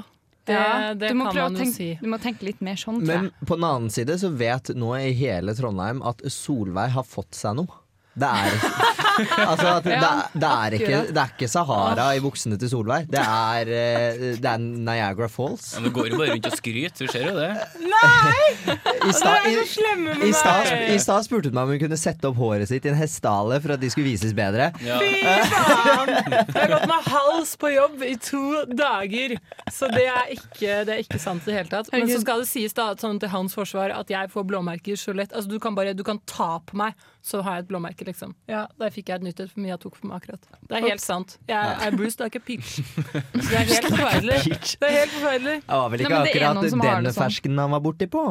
E: det, det kan
C: å
E: man jo
C: tenke-
E: si.
C: Du må tenke litt mer sånn, tror
B: Men på den annen side så vet nå i hele Trondheim at Solveig har fått seg noe. Det er Altså at
C: Ja,
B: det, er ikke, det er ikke Sahara i buksene til Solveig. Det er, eh, det er Niagara Falls.
D: Ja, men går jo bare rundt og skryter, du ser jo det.
B: Nei! stad
E: Dere er så slemme med
B: i stad-
E: meg.
B: i stad spurte hun meg om hun kunne sette opp håret sitt i en hestehale for at de skulle vises bedre.
D: Ja.
E: Fy faen! Jeg har gått med hals på jobb i to dager, så det er ikke, det er ikke sant i det hele tatt. Men så skal det sies da, sånn til hans forsvar at jeg får blåmerker så lett. Altså, du kan bare du kan ta på meg, så har jeg et blåmerke, liksom. Ja, Der fikk jeg et nytt et for mye jeg tok for meg akkurat. Det er helt sant. Jeg er Bruce, det er ikke Peach. Det er helt forferdelig. Det er helt forferdelig.
B: Det var vel ikke
C: Nei, er
B: akkurat den
C: sånn.
B: fersken han var borti på.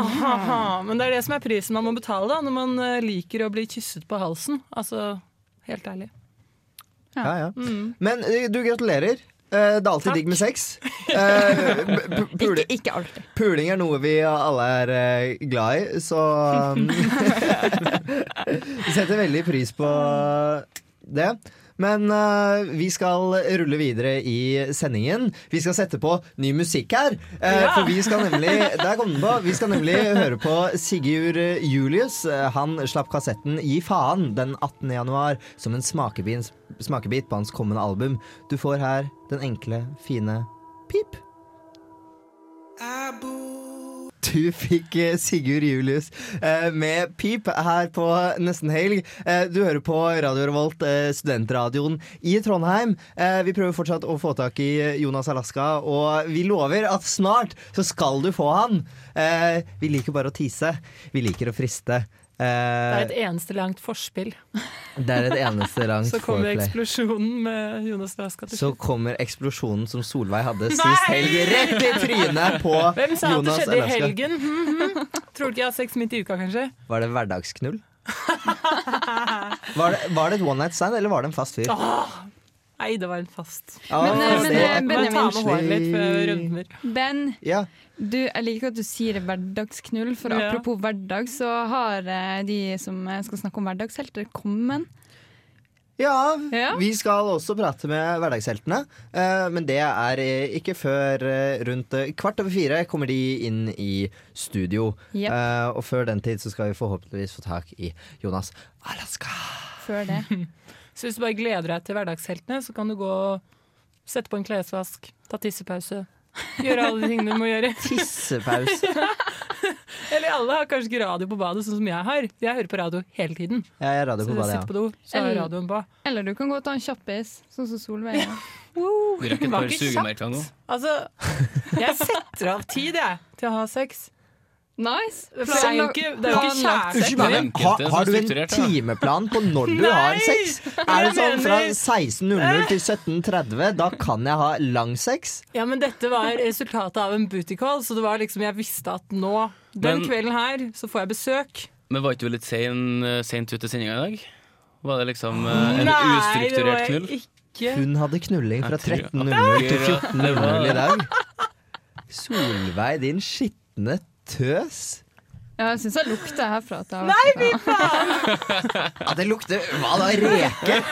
E: Aha, men det er det som er prisen man må betale da når man eh, liker å bli kysset på halsen. Altså, helt ærlig.
B: Ja, ja.
E: Mm.
B: Men eh, du, gratulerer. Eh, Det er alltid
E: Takk.
B: digg med sex. P-
C: Ikke, ikke alltid.
B: Puling er noe vi alle er eh, glad i, så um, Vi setter veldig pris på det. Men uh, vi skal rulle videre i sendingen. Vi skal sette på ny musikk her. Uh,
E: Ja!
B: For vi skal nemlig Der kom den på. Vi skal nemlig høre på Sigurd Julius. Han slapp kassetten Gi faen den 18. januar som en smakebit, smakebit på hans kommende album. Du får her den enkle, fine Pip. Du fikk eh, Sigurd Julius eh, med Pip her på Nesten Helg. Eh, du hører på Radio Revolt, studentradioen i Trondheim. Vi prøver fortsatt å få tak i Jonas Alaska, og vi lover at snart så skal du få han. Vi liker bare å tise. Vi liker å friste.
E: Det er
B: Eh,
E: et eneste langt forspill.
B: det er et eneste langt
E: Så kommer
B: foreplay.
E: eksplosjonen med Jonas Laska til
B: Så kommer eksplosjonen som Solveig hadde
E: Nei!
B: sist helg, rett i trynet på
E: Hvem sa at det skjedde i helgen? Mm -hmm. Tror du ikke jeg har sex midt i uka, kanskje?
B: Var det hverdagsknull? Var det, var det et one night stand, eller var det en fast fyr?
E: Åh, nei, det var en fast.
B: Ah,
C: Men, eh, men,
B: det
C: eh,
E: Må jeg ta med håret litt før jeg.
C: Ben,
B: Ja.
C: du, jeg liker at du sier hverdagsknull, for
E: Ja.
C: apropos hverdag, så har eh, de som eh, skal snakke om hverdagshelter, kommet.
B: Ja,
C: Ja.
B: vi skal også prate med hverdagsheltene. eh, Men det er eh, ikke før eh, rundt eh, kvart over fire kommer de inn i studio. Eh, Og før den tid så skal vi forhåpentligvis få tak i Jonas Alaska.
C: Før det.
E: Så hvis du bare gleder deg til hverdagsheltene, så kan du gå og sette på en klesvask, ta tissepause. Gjøre alle de tingene du må gjøre.
B: Tissepause.
E: Eller alle har kanskje ikke radio på badet, sånn som jeg har. Jeg hører på radio hele tiden.
B: Ja, Jeg radio
E: Så
B: på
E: så
B: badet,
E: sitter på do, så har radioen på.
C: Eller du kan gå og ta en kjappis, sånn som Solveig gjør.
D: Du rakk et par sugemerker nå.
E: Altså, jeg setter av tid, jeg, til å ha sex.
C: Nice!
E: Det er jo ikke, det er jo ikke
D: enkelte
B: har, har du en timeplan på når du har sex? Er det sånn fra 16.00 til 17.30? Da kan jeg ha lang sex?
E: Ja, men dette var resultatet av en booty call, så det var liksom, jeg visste at nå, den
D: Men-
E: kvelden her, så får jeg besøk.
D: Men var ikke du litt sein, eh, sent ut i sendinga i dag? Var det liksom eh, en
E: Nei,
D: ustrukturert knull?
E: ikke.
B: Hun hadde knulling fra 13.00 til 14.00 i dag. Solveig, din skitne tøs.
C: Ja, jeg syns jeg lukter herfra. At jeg
E: Nei, fy faen!
B: Ja, det lukter Hva da? Reke?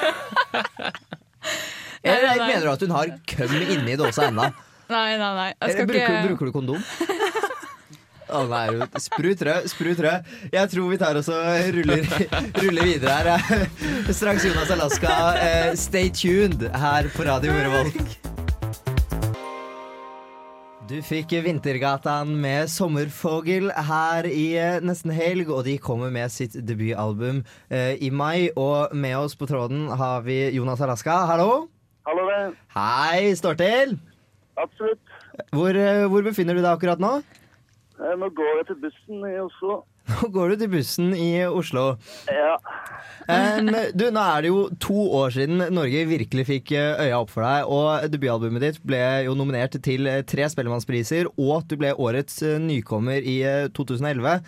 B: Eller
C: Nei, nei.
B: mener du at hun har køm inni dåsa ennå?
C: Nei, nei, nei. Jeg
B: Eller
C: skal
B: bruker,
C: ikke
B: bruker du kondom? Å nei, Ruth. sprut rød, sprut rød. Jeg tror vi tar oss og ruller, ruller videre her. Straks Jonas Alaska. Eh, stay tuned her på Radio Revolt. Du fikk Vintergatan med Sommerfogel her i eh, nesten helg, og de kommer med sitt debutalbum eh, i mai. Og med oss på tråden har vi Jonas Alaska. Hallo!
L: Hallo, det.
B: Hei, står til.
L: Absolutt.
B: Hvor, eh, hvor befinner du deg akkurat nå?
L: Eh, Nå går jeg til bussen i Oslo.
B: Nå går du til bussen i Oslo.
L: Ja.
B: Um, du, nå er det jo to år siden Norge virkelig fikk eh, øya opp for deg, og debutalbumet ditt ble jo nominert til eh, tre Spellemannspriser, og du ble årets eh, nykommer i eh, 2011.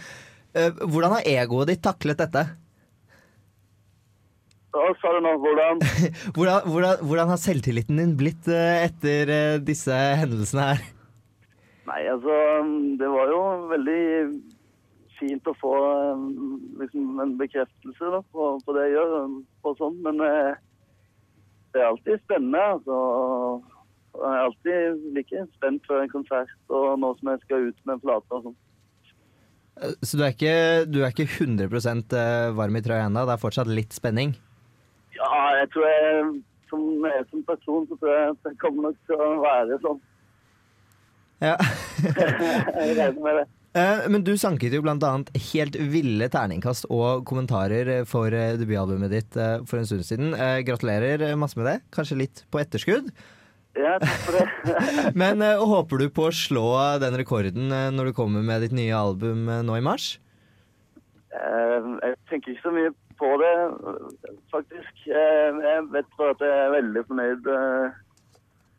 B: Uh, Hvordan har egoet ditt taklet dette?
L: Hva sa du nå? Hvordan?
B: Hvordan, hvordan, hvordan har selvtilliten din blitt uh, etter uh, disse hendelsene her?
L: Nei, altså Det var jo veldig fint å få eh, liksom, en bekreftelse da, på, på det jeg gjør. um, Og sånn. Men eh, det er alltid spennende. Altså. Jeg er alltid like spent før en konsert og nå som jeg skal ut med en plate og sånn.
B: Eh, Så du er ikke, du er ikke 100% varm i trøya ennå? Det er fortsatt litt spenning?
L: Ja, jeg tror jeg som, jeg som person så tror jeg at det kommer nok til å være sånn.
B: Ja.
L: jeg regner med det.
B: Eh, Men du sanket jo blant annet helt ville terningkast og kommentarer for eh, debutalbumet ditt eh, for en stund siden. Gratulerer masse med det. Kanskje litt på etterskudd.
L: Ja, takk for det.
B: Men håper du på å slå den rekorden når du kommer med ditt nye album nå i mars?
L: Jeg tenker ikke så mye på det, faktisk. Jeg vet bare at jeg er veldig fornøyd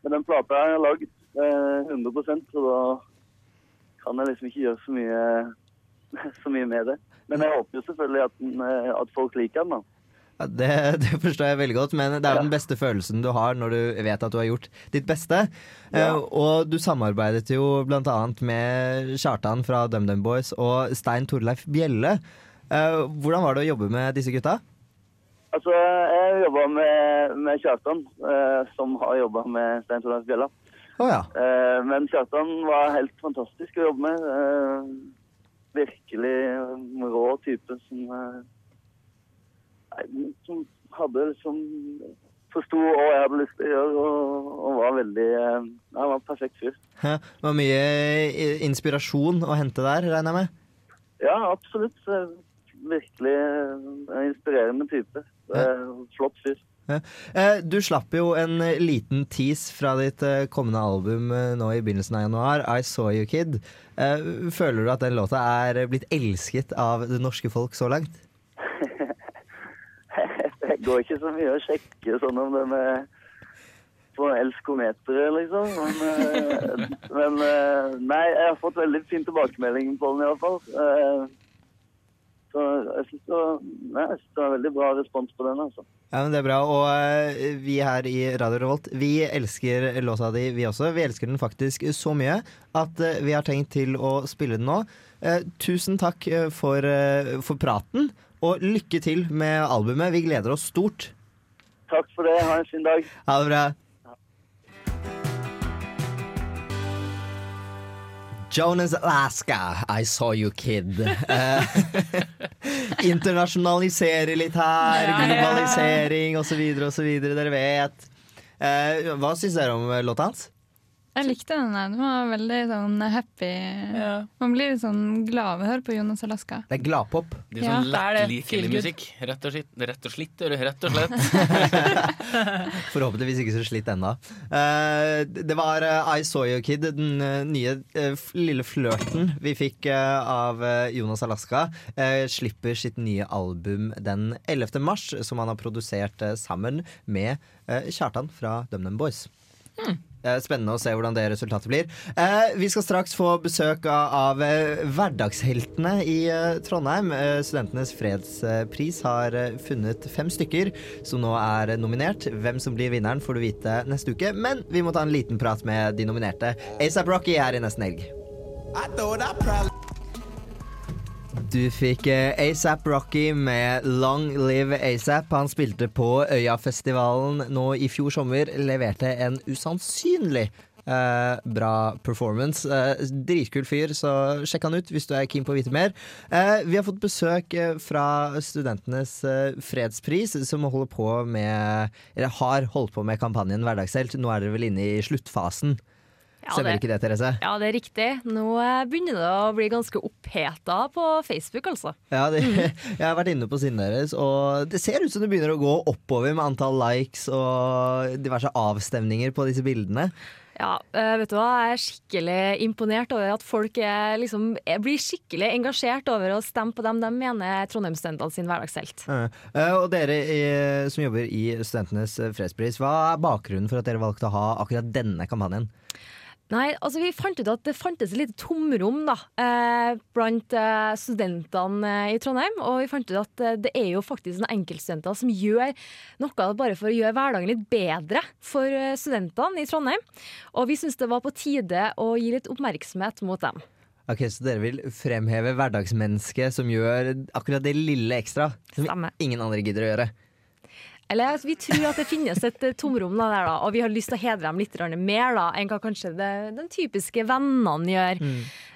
L: med den plata jeg har lagd. eh, 100% så da kan jeg liksom ikke gjøre så mye, så mye med det. Men jeg håper jo selvfølgelig at, den, eh, at folk liker den, da.
B: Ja, det, det forstår jeg veldig godt, men det er ja. den beste følelsen du har når du vet at du har gjort ditt beste. Eh, og du samarbeidet jo annet med Kjartan fra DumDum Boys og Stein Torleif Bjelle. Uh, hvordan var det å jobbe med disse gutta?
L: Altså, jeg jobba med, med Kjartan, uh, som har jobba med Stein Torleif Bjella.
B: Å ja.
L: Eh, men Kjartan var helt fantastisk å jobbe med. Eh, virkelig rå type som, eh, som hadde liksom Forsto hva jeg hadde lyst til å gjøre, og, og var veldig Han var en perfekt fyr.
B: Det var mye inspirasjon å hente der, regner jeg med?
L: Ja, absolutt. Virkelig en inspirerende type. Flott fyr.
B: Eh, Du slapp jo en eh, liten tease fra ditt eh, kommende album nå i begynnelsen av januar, I Saw You Kid. Føler du at den låta er blitt elsket av det norske folk så langt?
L: det går ikke så mye å sjekke sånn om den er på elskometeret, liksom. Men, men nei, jeg har fått veldig fin tilbakemelding på den i hvert fall. Eh, Så jeg syns det, synes det var veldig bra respons på den, altså.
B: Ja, men Det er bra. Og eh, vi her i Radio Revolt Vi elsker låta di, vi også. Vi elsker den faktisk så mye at eh, vi har tenkt til å spille den nå. Eh, tusen takk for, for praten, og lykke til med albumet. Vi gleder oss stort.
L: Takk for det. Ha en fin dag.
B: Ha det bra. Jonas Alaska, I saw you kid. Eh, internasjonalisere litt her, globalisering osv. osv. Dere vet. Eh, hva syns dere om låta hans?
C: Jeg likte den. der. Den var veldig sånn happy. Man blir litt sånn glad av å høre på Jonas Alaska.
B: Det er gladpop.
D: Det er sånn
C: ja.
D: lettlikelig musikk. Rett og slett. Rett og slett, rett og slett.
B: Forhåpentligvis ikke så slitt ennå. Uh, det var uh, I Saw You Kid, den uh, nye eh, lille flørten vi fikk eh, av eh, Jonas Alaska. eh, slipper sitt nye album den 11. mars, som han har produsert eh, sammen med eh, Kjartan fra DumDum Boys. Eh, Spennende å se hvordan det resultatet blir. Eh, vi skal straks få besøk av, eh, hverdagsheltene i eh, Trondheim. Studentenes fredspris har funnet fem stykker som nå er nominert. Hvem som blir vinneren, får du vite neste uke. Men vi må ta en liten prat med de nominerte. ASAP Rocky er i Nesten Helg. Du fikk eh, ASAP Rocky med Long Live ASAP. Han spilte på Øyafestivalen nå i fjor sommer. Leverte en usannsynlig eh, bra performance. Eh, dritkul fyr, så sjekk han ut hvis du er keen på å vite mer. Eh, vi har fått besøk eh, fra Studentenes eh, fredspris, som holder på med Eller har holdt på med kampanjen Hverdagshelt. Nå er dere vel inne i sluttfasen.
M: Ja,
B: Stemmer
M: det-
B: ikke det, Therese?
M: Ja, det er riktig. Nå eh, begynner det å bli ganske oppheta på Facebook, altså.
B: Ja, det, jeg har vært inne på siden deres, og det ser ut som det begynner å gå oppover med antall likes og diverse avstemninger på disse bildene.
M: Ja, eh, vet du hva? Jeg er skikkelig imponert over at folk er, liksom, blir skikkelig engasjert over å stemme på dem de mener er Trondheimsstudentene sin hverdagshelt.
B: Eh, eh, Og dere i, som jobber i Studentenes fredspris, hva er bakgrunnen for at dere valgte å ha akkurat denne kampanjen?
M: Nei, altså vi fant ut at det fantes et lite tomrom da, eh, blant eh, studentene eh, i Trondheim. Og vi fant ut at eh, det er jo faktisk noen enkeltstudenter som gjør noe bare for å gjøre hverdagen litt bedre for eh, studentene i Trondheim. Og vi syns det var på tide å gi litt oppmerksomhet mot dem.
B: Ok, Så dere vil fremheve hverdagsmennesket som gjør akkurat det lille ekstra som ingen andre gidder å gjøre?
M: Eller vi tror at det finnes et eh, tomrom da, der, da, og vi har lyst til å hedre dem litt mer da, enn hva kanskje det, den typiske vennene gjør.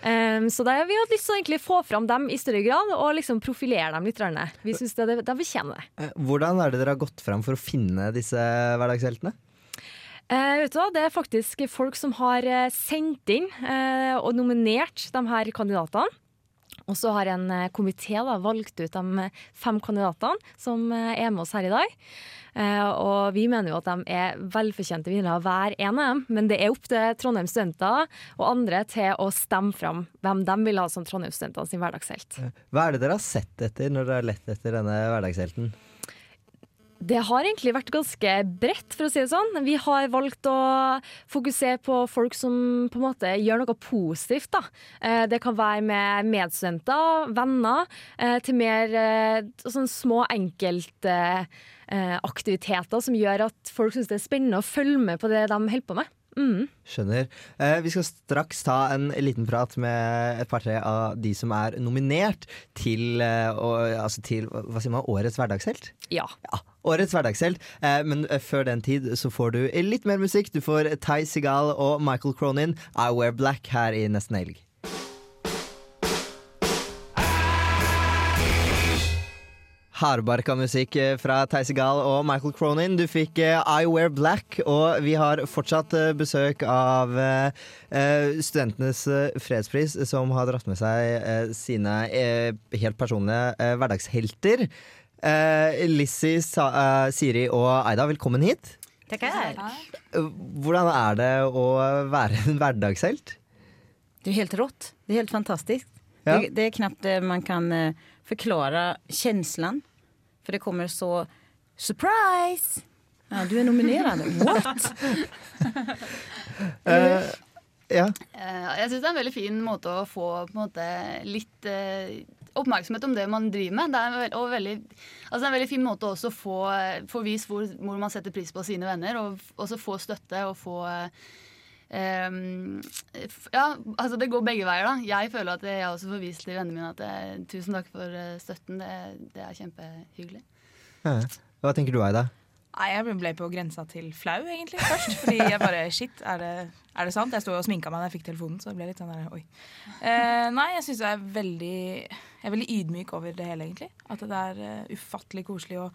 M: Um, så da har vi har lyst til å få fram dem i større grad, og liksom profilere dem litt. grann. Vi syns de fortjener det.
B: Eh, Hvordan er det dere har gått fram for å finne disse hverdagsheltene?
M: Eh, vet du hva? Det er faktisk folk som har eh, sendt inn eh, og nominert de her kandidatene. Og så har en eh, komité valgt ut de fem kandidatene som eh, er med oss her i dag. Eh, og vi mener jo at de er velfortjente vinnere hver en av dem, men det er opp til Trondheim studenter og andre til å stemme fram hvem de vil ha som Trondheimsstudentene sin hverdagshelt.
B: Hva er det dere har sett etter når dere har lett etter denne hverdagshelten?
M: Det har egentlig vært ganske bredt, for å si det sånn. Vi har valgt å fokusere på folk som på en måte gjør noe positivt. Da. Eh, Det kan være med medstudenter, venner, eh, til mer sånn små enkeltaktiviteter som gjør at folk syns det er spennende å følge med på det de holder på med. Mm.
B: Skjønner. Eh, vi skal straks ta en liten prat med et par-tre av de som er nominert til, eh, og, altså til hva sier man, årets hverdagshelt.
M: Ja.
B: Årets hverdagshelt. Eh, men eh, før den tid så får du litt mer musikk. Du får Ty Sigal og Michael Cronin, I Wear Black, her i Nesten Helg. Hardbarka musikk eh, fra Theise Gahl og Michael Cronin. Du fikk eh, I Wear Black, og vi har fortsatt eh, besøk av Studentenes fredspris, som har dratt med seg sine helt personlige eh, hverdagshelter. Lissi, Sa Siri og Aida, velkommen hit. Takk. Hvordan er det å være en hverdagshelt?
N: Det er helt rått. Det er helt fantastisk.
B: Ja.
N: Det, det er knappt eh, man kan forklare förklara För det kommer så surprise! Ja, du er nominerende. What?
B: uh, ja.
O: Eh, Jeg syns det er en veldig fin måte å få på en måte, litt uh, oppmerksomhet om det man driver med. Det er, en veldig, altså en veldig fin måte også å få, få vist hvor, hvor man setter pris på sine venner, og også få støtte og få eh, ja, altså det går begge veier, da. Jeg føler at jeg også får vist til vennene mine at jeg, tusen takk for eh, støtten. Det, det er kjempehyggelig.
B: Ja. Hva tenker du, Aida?
P: Nei, Jeg ble på grensa til flau, egentlig, først. Fordi jeg bare Shit, er det, er det sant? Jeg sto og sminka meg da jeg fikk telefonen, så det ble litt sånn der, oi. Eh, nei, jeg syns jeg er veldig Jeg er veldig ydmyk over det hele, egentlig. At det er uh, ufattelig koselig å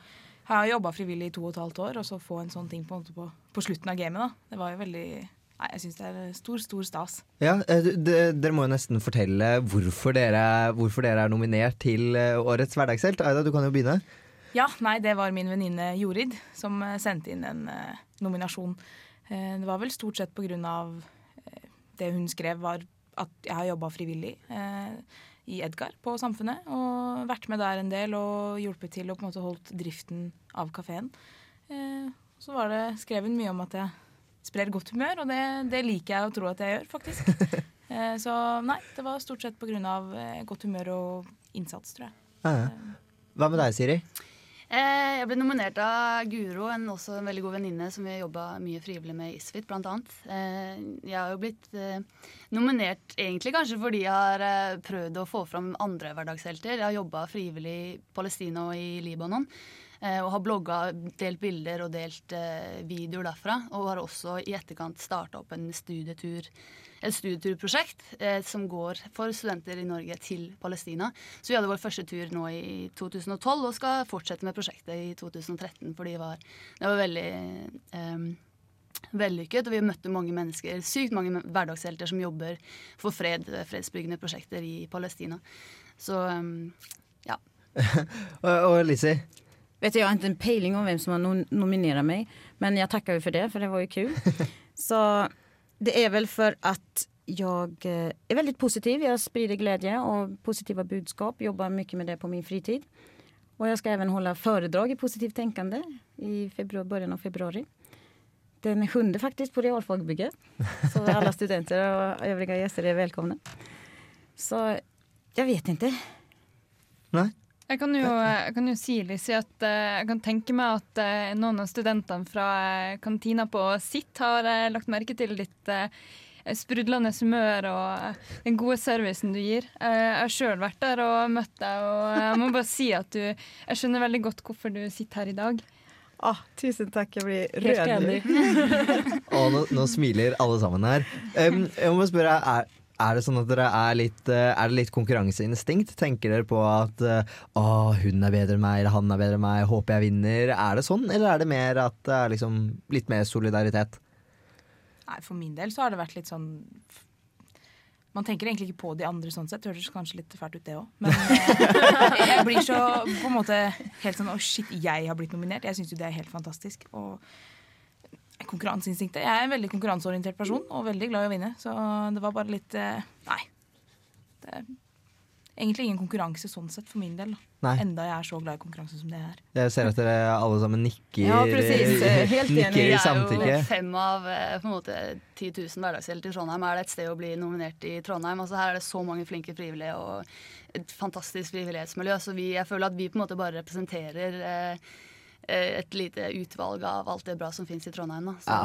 P: ha har jobba frivillig i to og et halvt år, og så få en sånn ting på, på, på slutten av gamet, da. Det var jo veldig Nei, jeg syns det er stor, stor stas.
B: Ja, eh, Dere må jo nesten fortelle hvorfor dere, hvorfor dere er nominert til eh, årets hverdagshelt. Aida, du kan jo begynne.
P: Ja, nei, det var min venninne Jorid som eh, sendte inn en eh, nominasjon. Eh, det var vel stort sett på grunn av eh, det hun skrev var at jeg har jobba frivillig eh, i Edgar på Samfunnet. Og vært med der en del og hjulpet til og på en måte holdt driften av kafeen. Eh, så var det, skrev hun mye om at jeg sprer godt humør, og det, det liker jeg å tro at jeg gjør, faktisk. Eh, så nei, det var stort sett av eh, godt humør og innsats, tror jeg.
B: Hva med deg, Siri?
O: Eh, jeg ble nominert av Guro, en også en veldig god venninne som vi jobba mye frivillig med i Isfit. Eh, jeg har jo blitt nominert egentlig kanskje fordi jeg har prøvd å få fram andre hverdagshelter. Jeg har jobba frivillig i Palestina og i Libanon. Eh, Og har blogga, delt bilder og delt eh, videoer derfra. Og har også i etterkant starta opp en studietur, et studieturprosjekt eh, som går for studenter i Norge til Palestina. Så vi hadde vår første tur nå i 2012 og skal fortsette med prosjektet i 2013. fordi det var, det var veldig eh, vellykket, og vi møtte mange mennesker, sykt mange hverdagshelter som jobber for fred, fredsbyggende prosjekter i Palestina. Så ja.
B: Og, og Lizzie?
N: Vet du, jag har inte en peiling om hvem som har nom- nominerat mig. Men jeg takker jo for det, for det var jo kul. Så det er vel for at jeg er veldig positiv. Jeg sprider glede og positiva budskap. Jobber mye med det på min fritid. Og jeg skal også holde foredrag i positivt tenkende i februari, början av februari. Den sjunde faktisk, på realfagbygget. Så alle studenter og øvrige gjester er velkomne. Så jeg vet ikke.
B: Nei?
C: Jeg kan jo, jeg kan jo si Lise, at eh, jeg kan tenke meg at eh, noen av studentene fra eh, kantina på sitt har lagt merke til ditt sprudlende humør og den gode servicen du gir. Eh, jeg har sjøl vært der og møtt deg, og jeg må bare si at du Jeg skjønner veldig godt hvorfor du sitter her i dag.
N: Ah, tusen takk, jeg blir rød Helt
E: enig.
B: Nå, nå smiler alle sammen her. Um, jeg må spørre, er, er det sånn at dere er litt, eh, er det litt konkurranseinstinkt? Tenker dere på at eh, å, hun er bedre enn meg, eller han er bedre enn meg, håper jeg vinner? Er det sånn, eller er det mer at det er liksom litt mer solidaritet?
P: Nei, For min del så har det vært litt sånn Man tenker egentlig ikke på de andre sånn sett. Høres kanskje litt fælt ut, det òg. Men eh, jeg blir så på en måte helt sånn Å, shit, jeg har blitt nominert. Jeg syns jo det er helt fantastisk. Og konkurranseinstinktet. Jeg er en veldig konkurranseorientert person og veldig glad i å vinne. Så det var bare litt eh, Nei. Det er egentlig ingen konkurranse sånn sett for min del. Enda jeg er så glad i konkurranse som det jeg er.
B: Jeg ser at dere alle sammen nikker,
F: Ja, presis. Helt enig.
B: Jeg
F: Vi er jo fem av eh, på en måte 10 000 hverdagshelter i Trondheim. Er det et sted å bli nominert i Trondheim? Altså Her er det så mange flinke frivillige og et fantastisk frivillighetsmiljø. Så vi, jeg føler at vi på en måte bare representerer eh, eh, et lite utvalg av alt det bra som fins i Trondheim.
B: Ja.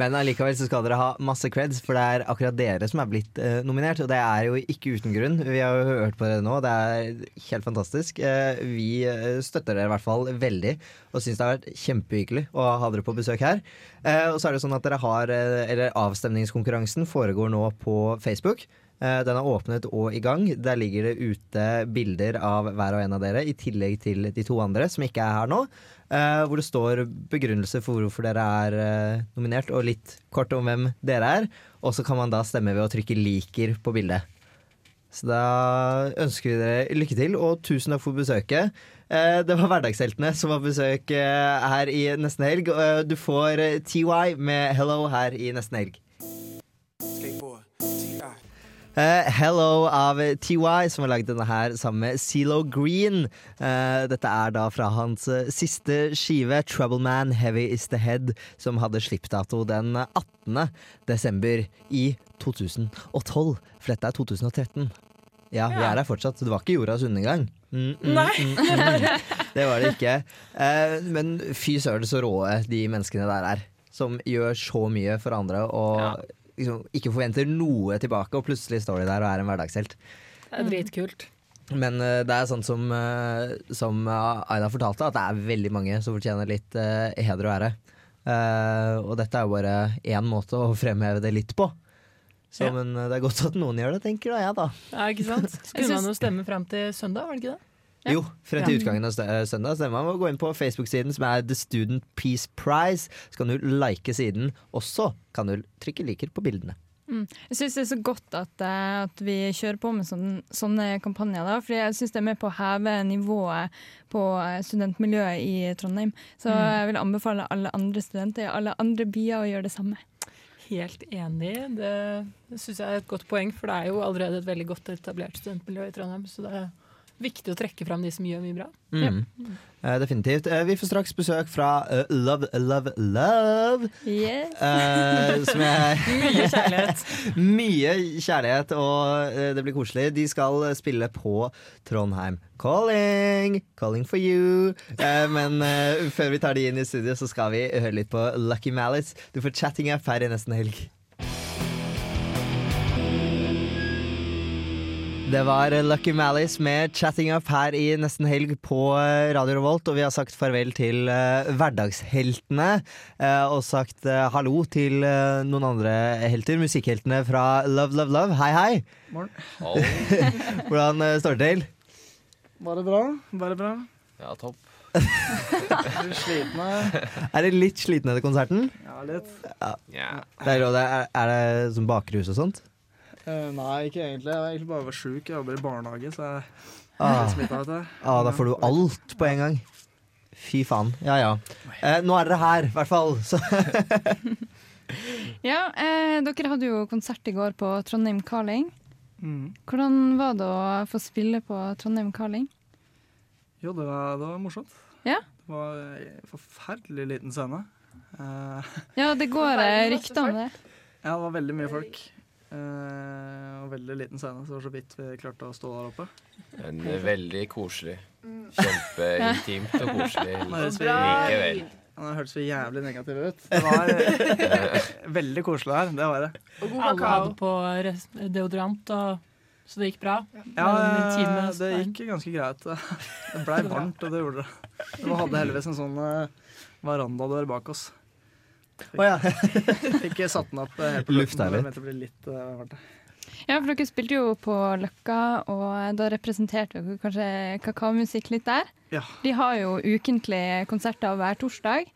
B: Men allikevel så skal dere ha masse creds, for det er akkurat dere som er blitt eh, nominert. Og det er jo ikke uten grunn. Vi har jo hørt på det nå, det er helt fantastisk. Eh, vi eh, støtter dere i hvert fall veldig, og syns det har vært kjempehyggelig å ha dere på besøk her. Eh, og så er det sånn at dere har eh, Eller avstemningskonkurransen foregår nå på Facebook. Eh, Den er åpnet og i gang. Der ligger det ute bilder av hver og en av dere, i tillegg til de to andre som ikke er her nå. eh, Hvor det står begrunnelse for hvorfor dere er eh, nominert, og litt kort om hvem dere er. Og så kan man da stemme ved å trykke 'liker' på bildet. Så da ønsker vi dere lykke til, og tusen takk for besøket. Det var Hverdagsheltene som var besøk her i nesten helg. Du får TY med 'Hello' her i nesten helg. Eh, Hello av TY, som har lagd denne her sammen med Zelo Green. Uh, dette er da fra hans uh, siste skive, 'Trouble Man Heavy Is The Head', som hadde slippdato den 18. desember i 2012. For dette er 2013. Ja, vi er her fortsatt. Det var ikke jordas undergang. Mm, mm,
E: Nei.
B: mm, mm. Det var det ikke. Men fy søren så råe de menneskene der er. Som gjør så mye for andre og liksom ikke forventer noe tilbake, og plutselig står de der og er en hverdagshelt.
E: Det er dritkult.
B: Men eh, det er sånn som, eh, som eh, Aida fortalte, at det er veldig mange som fortjener litt heder og ære. Eh, og dette er jo bare én måte å fremheve det litt på. Så,
E: Ja.
B: Men det er godt at noen gjør det, tenker da jeg, da.
E: Ja, ikke sant?
B: Syns-
E: man jo stemme fram til søndag, var det ikke det?
B: Jo, frem til
E: Ja.
B: utgangen av eh, søndag Så man. Gå inn på Facebook-siden som er The Student Peace Prize. Så kan du like siden, og så kan du trykke liker på bildene.
C: Mm. Jeg syns det er så godt at, eh, at vi kjører på med sånne, sånne kampanjer. Da, fordi jeg syns det er med på å heve nivået på eh, studentmiljøet i Trondheim. Så
E: Mm.
C: jeg vil anbefale alle andre studenter i alle andre byer å gjøre det samme.
E: Helt enig. Det, det syns jeg er et godt poeng, for det er jo allerede et veldig godt etablert studentmiljø i Trondheim. Så det er viktig å trekke fram de som gjør mye bra.
B: Mm. Eh, definitivt. Uh, vi får straks besøk fra uh, Love, Love, Love.
C: Yes.
B: Eh, som jeg
E: Mye kjærlighet.
B: Mye kjærlighet, og det blir koselig. De skal spille på Trondheim Calling, calling for you. Eh, men før vi tar de inn i studio, så skal vi høre litt på Lucky Malice. Du får chatting ferdig nesten helg. Det var Lucky Malice med 'Chatting Up' her i nesten helg på eh, Radio Revolt. Og vi har sagt farvel til uh, hverdagsheltene. Uh, og sagt uh, hallo til noen andre helter. Musikkheltene fra Love Love Love. Hei, hei!
Q: Morgen.
B: Hvordan eh, står det til?
Q: Bare bra. Bare bra.
R: Ja, topp.
Q: Er du sliten? eh?
B: Er det litt sliten etter konserten?
Q: Ja, litt.
B: Ja. Det er, det er, er det sånn bakrus og sånt?
Q: Eh, nei, ikke egentlig. Jeg var egentlig bare sjuk. Jeg jobber i barnehage, så jeg er
B: Ah.
Q: litt smittet.
B: Ah, da får du alt på en gang. Fy faen. Ja ja. Eh, nå er dere her, i hvert fall. Så
C: Ja, eh, dere hadde jo konsert i går på Trondheim Carling.
Q: Mm.
C: Hvordan var det å få spille på Trondheim Carling?
Q: Jo, det var, det var morsomt.
C: Ja?
Q: Det var en forferdelig liten scene. Eh,
C: Ja, det går rykter om det.
Q: ja, det var veldig mye folk. Eh, og veldig liten scene, så det var så vidt vi klarte å stå der oppe.
R: Men eh, veldig koselig. Kjempeintimt og koselig likevel.
Q: Det hørtes så jævlig negativ ut. Det var eh, veldig koselig her. Det var det.
E: Alle hadde på res- deodorant, og, så det gikk bra.
Q: Ja, det gikk ganske greit. Det blei varmt, og det gjorde det. Vi hadde heldigvis en sånn uh, verandadør bak oss. Fikk,
B: oh, ja.
Q: fikk satt den opp eh, helt på
B: Lufta litt.
Q: Det ble litt eh, varmt.
C: Ja, for dere spilte jo på Løkka, og da representerte dere kanskje kakaomusikk litt der.
Q: Ja.
C: De har jo ukentlige konserter hver torsdag.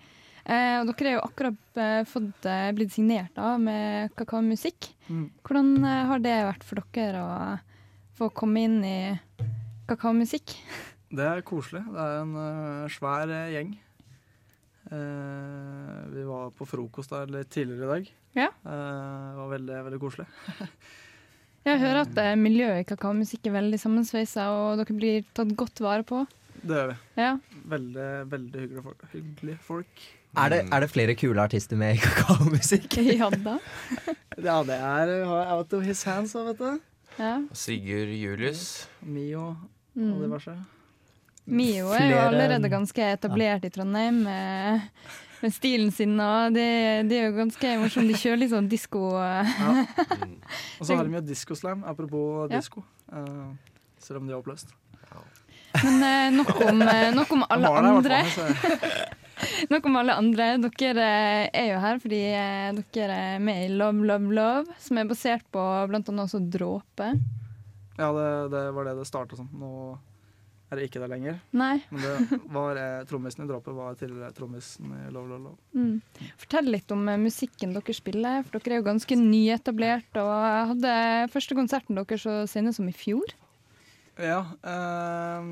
C: Eh, og dere er jo akkurat eh, fått, eh, blitt signert da, med kakaomusikk.
Q: Mm.
C: Hvordan eh, har det vært for dere å få komme inn i kakaomusikk?
Q: Det er koselig. Det er en uh, svær eh, gjeng. Eh, på frokost der litt tidligere i dag.
C: Ja.
Q: Eh, det var veldig, veldig koselig.
C: Jeg hører at eh, miljøet i kakaomusikk er veldig sammensveisa, og dere blir tatt godt vare på.
Q: Det gjør vi.
C: Ja.
Q: Veldig, veldig hyggelige folk. Hyggelig folk.
B: Er det, er det flere kule artister med i kakaomusikk?
C: ja da.
Q: Ja, det er out of his hands, òg, vet du.
C: Ja.
R: Sigurd Julius.
Q: Mio
C: Mm.
Q: og diverse.
C: Mio er jo allerede ganske etablert i Trondheim med, med stilen sin, og det, det er jo ganske morsomt. De kjører litt sånn disko.
Q: Ja. Og så har de jo Discoslam, apropos
C: Ja.
Q: disko. Eh, selv om de er oppløst.
C: Men uh, nok, om, uh, nok om alle andre. nok om alle andre. Dere eh, er jo her fordi eh, dere er med i Love, Love, Love, som er basert på annet også Dråpe.
Q: Ja, det, det var det det starta som. Nå er det ikke det lenger.
C: Nei.
Q: Men det var eh, trommisen i Dråpet var tidligere trommisen i Love Love Love.
C: Mm. Fortell litt om eh, musikken dere spiller, for dere er jo ganske nyetablert og hadde første konserten deres så sene som i fjor.
Q: Ja, Eh,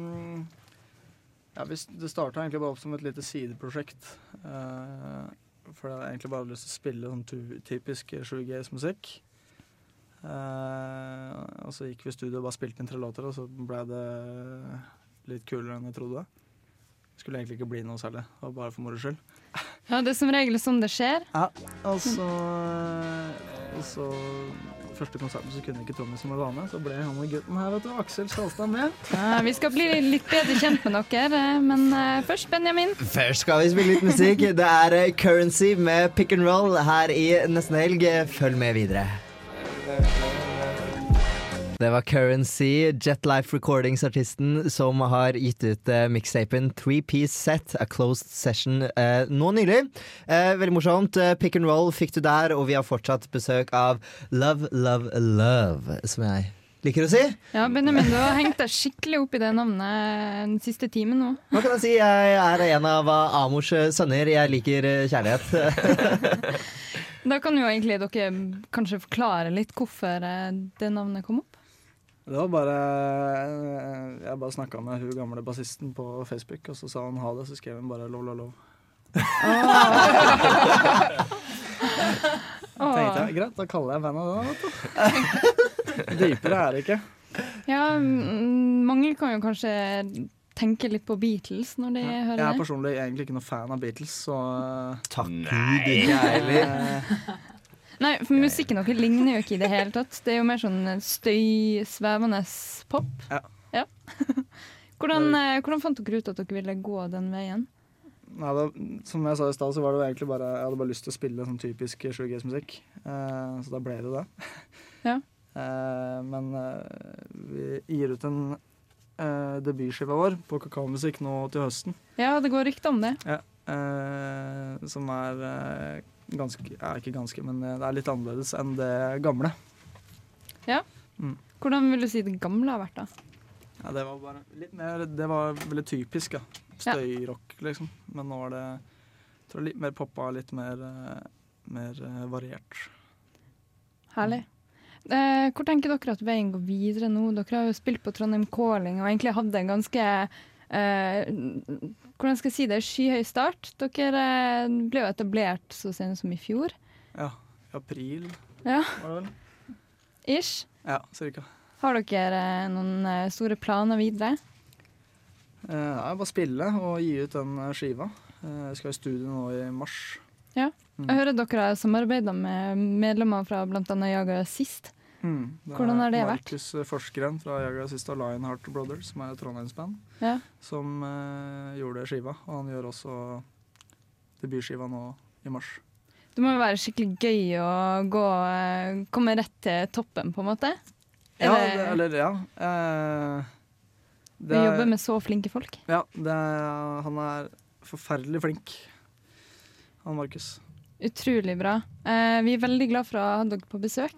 Q: ja Det starta egentlig bare opp som et lite sideprosjekt. eh, for jeg hadde egentlig bare lyst til å spille sånn typisk shoegaze-musikk. Eh, og så gikk vi i studio og bare spilte inn tre låter, og så ble det litt kulere enn jeg trodde. Skulle egentlig ikke bli noe særlig. Det var bare for moro skyld.
C: Ja, Det er som regel sånn det skjer.
Q: Ja, og så, og så Første konserten så kunne ikke trommisen som være med, så ble han og gutten her, vet du, Aksel Salstad, med.
C: Ja, vi skal bli litt bedre kjent med dere, eh, men eh, først Benjamin.
B: Først skal vi spille litt musikk. Det er eh, Currency med Pick and Roll her i nesten helg. Følg med videre. Det var Currency, Jetlife Recordings-artisten, som har gitt ut uh, mixtapen Three Piece Set, A Closed Session, uh, nå nylig. Uh, veldig morsomt. Pick and roll fikk du der, og vi har fortsatt besøk av Love, Love, Love, som jeg liker å si.
C: Ja, Benjamin, du har hengt deg skikkelig opp i det navnet den siste timen nå.
B: Hva kan jeg si? Jeg er en av Amors sønner. Jeg liker kjærlighet.
C: Da kan jo egentlig dere kanskje forklare litt hvorfor det navnet kom opp.
Q: Det var bare eh, Jeg bare snakka med hun gamle bassisten på Facebook, og så sa han ha det, så skrev hun bare lov, lov, lov. Tenkte jeg, Greit, da kaller jeg bandet det. Dypere er det ikke.
C: Ja, mange kan jo kanskje tenke litt på Beatles når de
Q: Jeg
C: hører
Q: er personlig egentlig ikke noe fan av Beatles, så
B: Takk
Q: Gud,
B: ikke jeg heller.
C: Nei, for musikken deres ligner jo ikke i det hele tatt. Det er jo mer sånn støysvevende pop.
Q: Ja.
C: hvordan, eh, hvordan fant dere ut at dere ville gå den veien?
Q: Nei, det, som jeg sa i stad, så var det jo egentlig bare Jeg hadde bare lyst til å spille sånn typisk shoegaze-musikk. Eh, så da ble det det.
C: Ja.
Q: uh, men uh, vi gir ut en uh, debutskiva vår på kakaomusikk nå til høsten.
C: Ja, det går rykter om det.
Q: Ja. Eh, som er eh, ganske Ja, ikke ganske, men eh, det er litt annerledes enn det gamle.
C: Ja.
Q: Mm.
C: Hvordan vil du si det gamle har vært, da?
Q: Ja, det var bare litt mer Det var veldig typisk, ja. Støyrock, liksom. Men nå er det jeg tror litt mer poppa, litt mer, eh, mer eh, variert.
C: Herlig. Eh, hvor tenker dere at veien går videre nå? Dere har jo spilt på Trondheim Calling og egentlig hadde en ganske eh, Hvordan skal jeg si det? Skyhøy start. Dere eh, ble jo etablert så sent som i fjor.
Q: Ja. I april,
C: Ja,
Q: var det vel?
C: ish.
Q: Ja, cirka.
C: Har dere eh, noen eh, store planer videre?
Q: Eh, ja, bare spille og gi ut den skiva. Jeg skal i studio nå i mars.
C: Ja.
Q: Mm.
C: Jeg hører dere har samarbeida med medlemmer fra bl.a. Jaga sist.
Q: Mm, det
C: Hvordan har det vært?
Q: Markus Forskeren fra Jaga Sista Lionheart Brothers, som er et trondheimsband,
C: Ja.
Q: som uh, gjorde skiva. Og han gjør også debutskiva nå i mars.
C: Det må jo være skikkelig gøy å gå, eh, komme rett til toppen, på en måte? Er
Q: Ja,
C: det-
Q: eller ja. Uh, Det
C: Å
Q: er-
C: jobbe med så flinke folk.
Q: Ja, det er, han er forferdelig flink. Han Markus.
C: Utrolig bra. Eh, vi er veldig glad for å ha dere på besøk.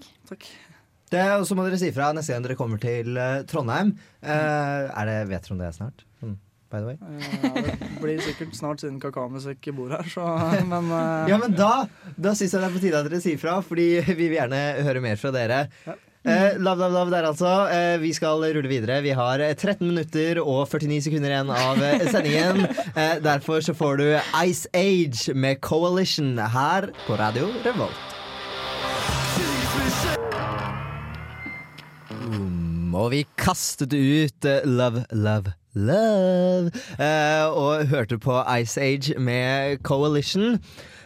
B: Det, og så må dere si fra neste gang dere kommer til uh, Trondheim. Uh, er det, vet dere om det er snart? Mm, by the way.
Q: Ja, det blir sikkert snart siden Kakaomusikk bor her, så Men uh,
B: Ja, men da, da syns jeg det er på tide at dere sier fra, fordi vi vil gjerne høre mer fra dere. Eh, love, love, love der altså. Eh, vi skal rulle videre. Vi har eh, 13 minutter og 49 sekunder igjen av eh, sendingen. Eh, derfor så får du Ice Age med Coalition her på Radio Revolt. Og vi kastet ut Love, Love, Love. eh, og hørte på Ice Age med Coalition.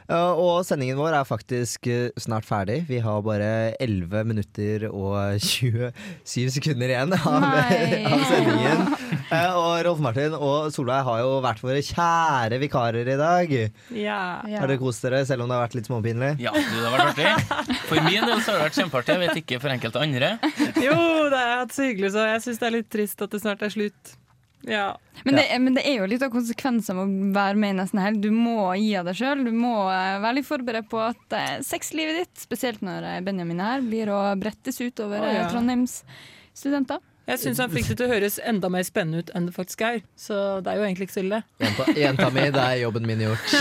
B: Eh, og sendingen vår er faktisk eh, snart ferdig. Vi har bare 11 minutter og 27 sekunder igjen av, av sendingen. Eh, og Rolf Martin og Solveig har jo vært våre kjære vikarer i dag.
E: Ja.
B: Har dere kost dere, selv om det har vært litt småpinlig?
D: Ja, det har vært artig. For min del så har det vært kjempeartig. Jeg vet ikke for enkelte andre.
E: Jo, det har jeg hatt så hyggelig, så jeg syns det er litt trist at det snart er slutt. Ja.
C: Men, det, men det er jo litt av konsekvensen av å være med i Nesten Helg. Du må gi av deg sjøl. Du må eh, være litt forberedt på at eh, sexlivet ditt, spesielt når eh, Benjamin er her, blir å brettes ut over
E: Å,
C: eh,
E: ja.
C: Trondheims studenter.
E: Jeg syns han fikk det til å høres enda mer spennende ut enn det faktisk er. Så det er jo egentlig ikke så ille.
B: Jenta, jenta mi, det er jobben min gjort.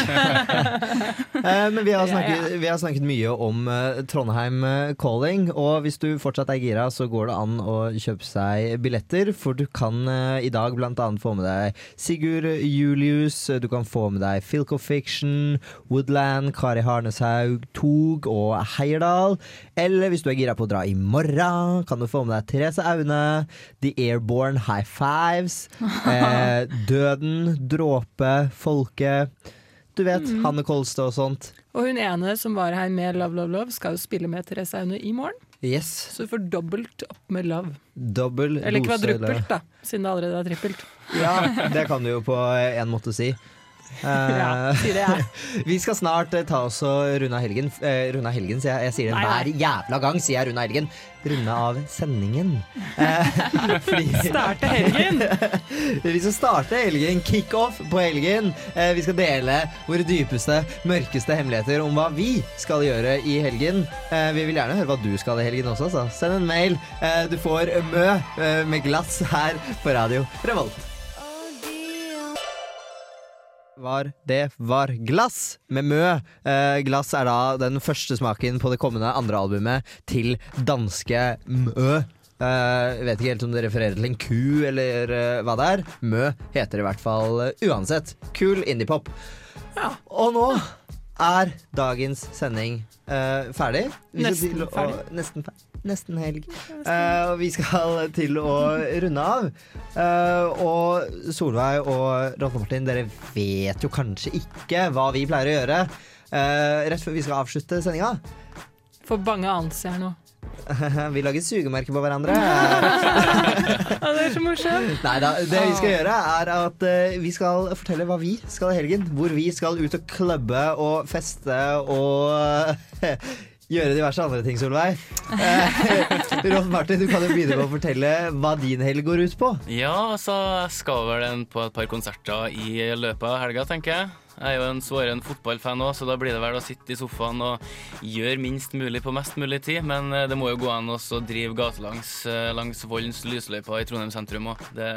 B: Eh, Men vi har, snakket, vi har snakket mye om uh, Trondheim eh, Calling, og hvis du fortsatt er gira, så går det an å kjøpe seg billetter, for du kan uh, i dag annet få med deg Sigurd Julius, du kan få med deg Filco Fiction, Woodland, Kari Harneshaug, Tog og Heierdal. Eller hvis du er gira på å dra i morgen, kan du få med deg Therese Aune, The Airborne High Fives, eh, Døden, Dråpe, Folke. Du vet,
E: Mm.
B: Hanne Kolstad og sånt.
E: Og hun ene som var her med Love Love Love, skal jo spille med Therese Aune i morgen.
B: Yes.
E: Så du får dobbelt opp med love.
B: Dobbel
E: Eller kvadruppelt, da, siden det allerede er trippelt.
B: Ja, det kan du jo på en måte si. Eh,
E: Ja, si det, jeg.
B: vi skal snart eh, ta oss og runde av helgen. Eh, runde av helgen, sier jeg. Jeg sier det hver jævla gang. sier jeg runde av helgen. Runde av sendingen. Eh,
E: Starte helgen!
B: vi skal starte helgen. Kickoff på helgen. Eh, vi skal dele våre dypeste, mørkeste hemmeligheter om hva vi skal gjøre i helgen. Eh, vi vil gjerne høre hva du skal i helgen også, så send en mail. Du får Mø med glass her på radio Revolt. Var det var glass med Mø. Eh, glass er da den første smaken på det kommende andre albumet til danske Mø. Eh, vet ikke helt om det refererer til en ku eller eh, hva det er. Mø heter det i hvert fall eh, uansett. Kul indiepop. Og nå er dagens sending eh, ferdig.
E: Nesten ferdig.
B: Nesten ferdig. Nesten helg. Uh, og vi skal til å runde av. Uh, og Solveig og Rolf Martin, dere vet jo kanskje ikke hva vi pleier å gjøre uh, rett før vi skal avslutte sendinga.
E: For bange anelse her nå.
B: vi lager sugemerker på hverandre.
E: Det er så morsomt.
B: Nei da. Det vi skal gjøre, er at vi skal fortelle hva vi skal i helgen. Hvor vi skal ut og klubbe og feste og gjøre diverse andre ting, Solveig. Eh, Rolf Martin, du kan jo begynne med å fortelle hva din helg går ut på.
D: Ja, så skal vel en på et par konserter i løpet av helga, tenker jeg. Jeg er jo en svåren fotballfan òg, så da blir det vel å sitte i sofaen og gjøre minst mulig på mest mulig tid. Men eh, det må jo gå an å drive gatelangs eh, langs Vollens lysløyper i Trondheim sentrum òg. Det,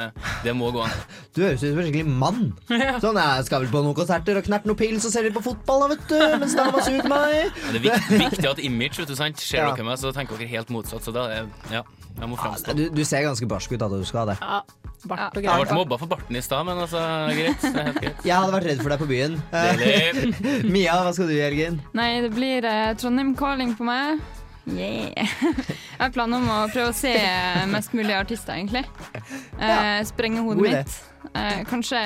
D: det må gå an.
B: Du høres ut som en skikkelig mann. Sånn, jeg skal vel på noen konserter og knerte noen pils og se litt på fotball, da, vet du. Mens dama suger meg.
D: Det er viktig, viktig at image, vet du, sant? Ser
B: Ja.
D: dere meg, så tenker dere helt motsatt. Så da er ja, jeg må framstå.
B: Du, du ser ganske barsk ut, da. Du skal ha det.
E: Ja, bart og
D: Jeg ble mobba for barten i stad, men altså, greit. Det er helt greit.
B: Jeg hadde vært redd for deg på byen.
D: Deilig.
B: Mia, hva skal du i helgen?
C: Nei, det blir eh, Trondheim calling på meg. Yeah. Jeg har planer om å prøve å se mest mulig artister, egentlig. Eh, sprenge hodet
B: God idé.
C: mitt. Eh, kanskje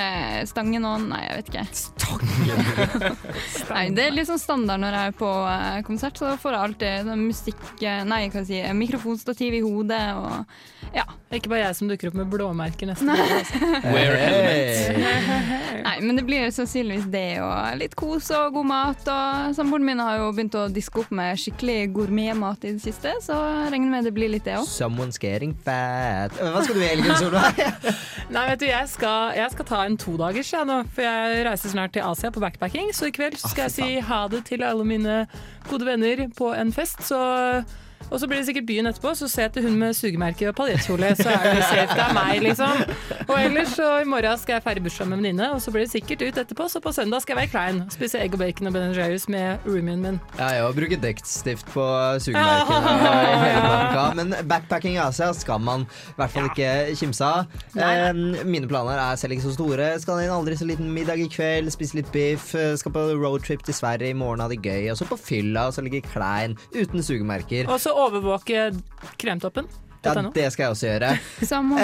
C: stange noen. Nei, jeg vet ikke. Nei, det er sånn standard når jeg er på eh, konsert, så da får jeg alltid musikk eh, Nei, hva skal jeg si, mikrofonstativ i hodet og ja.
E: Ikke bare jeg som dukker opp med blåmerker neste gang. altså.
D: Wear helmet.
C: Nei, Nei, men det blir sannsynligvis det, og litt kos og god mat. Og Samboeren min har jo begynt å diske opp med skikkelig gourmetmat i det siste, så regner med det blir litt det òg.
B: Someone's getting fat. Hva skal du i helgen, Solveig?
E: Nei, vet du, jeg skal, jeg skal ta en todagers jeg, nå, for jeg reiser snart til Asia på backpacking. Så i kveld så skal jeg si ha det til alle mine gode venner på en fest. Så, og så blir det sikkert byen etterpå, så ser jeg til hun med sugemerke og paljettkjole, så er det safe. Det er meg, liksom. Og ellers så i morgen skal jeg feire bursdag med en venninne, og så blir det sikkert ut etterpå. Så på søndag skal jeg være klein. Spise egg og bacon og Ben Jerry's med roomien min.
B: Ja, jeg har brukt dekkstift på hele pakka. Men backpacking i Asia skal man i hvert fall ikke kimse av. Eh, mine planer er selv ikke så store. Skal inn aldri så liten middag i kveld, spise litt biff. Skal på roadtrip til Sverige i morgen, ha det gøy. Og så på fylla, og så ligge klein uten sugemerker.
E: Og så overvåke kremtoppen.
B: Ja, det skal jeg også gjøre.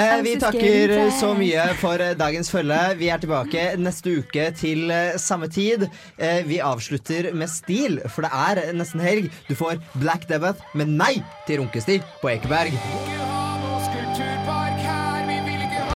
B: Eh, vi takker så mye for eh, dagens følge. Vi er tilbake neste uke til eh, samme tid. Eh, vi avslutter med stil, for det er nesten helg. Du får Black Debbath med nei til runkestil på Ekeberg.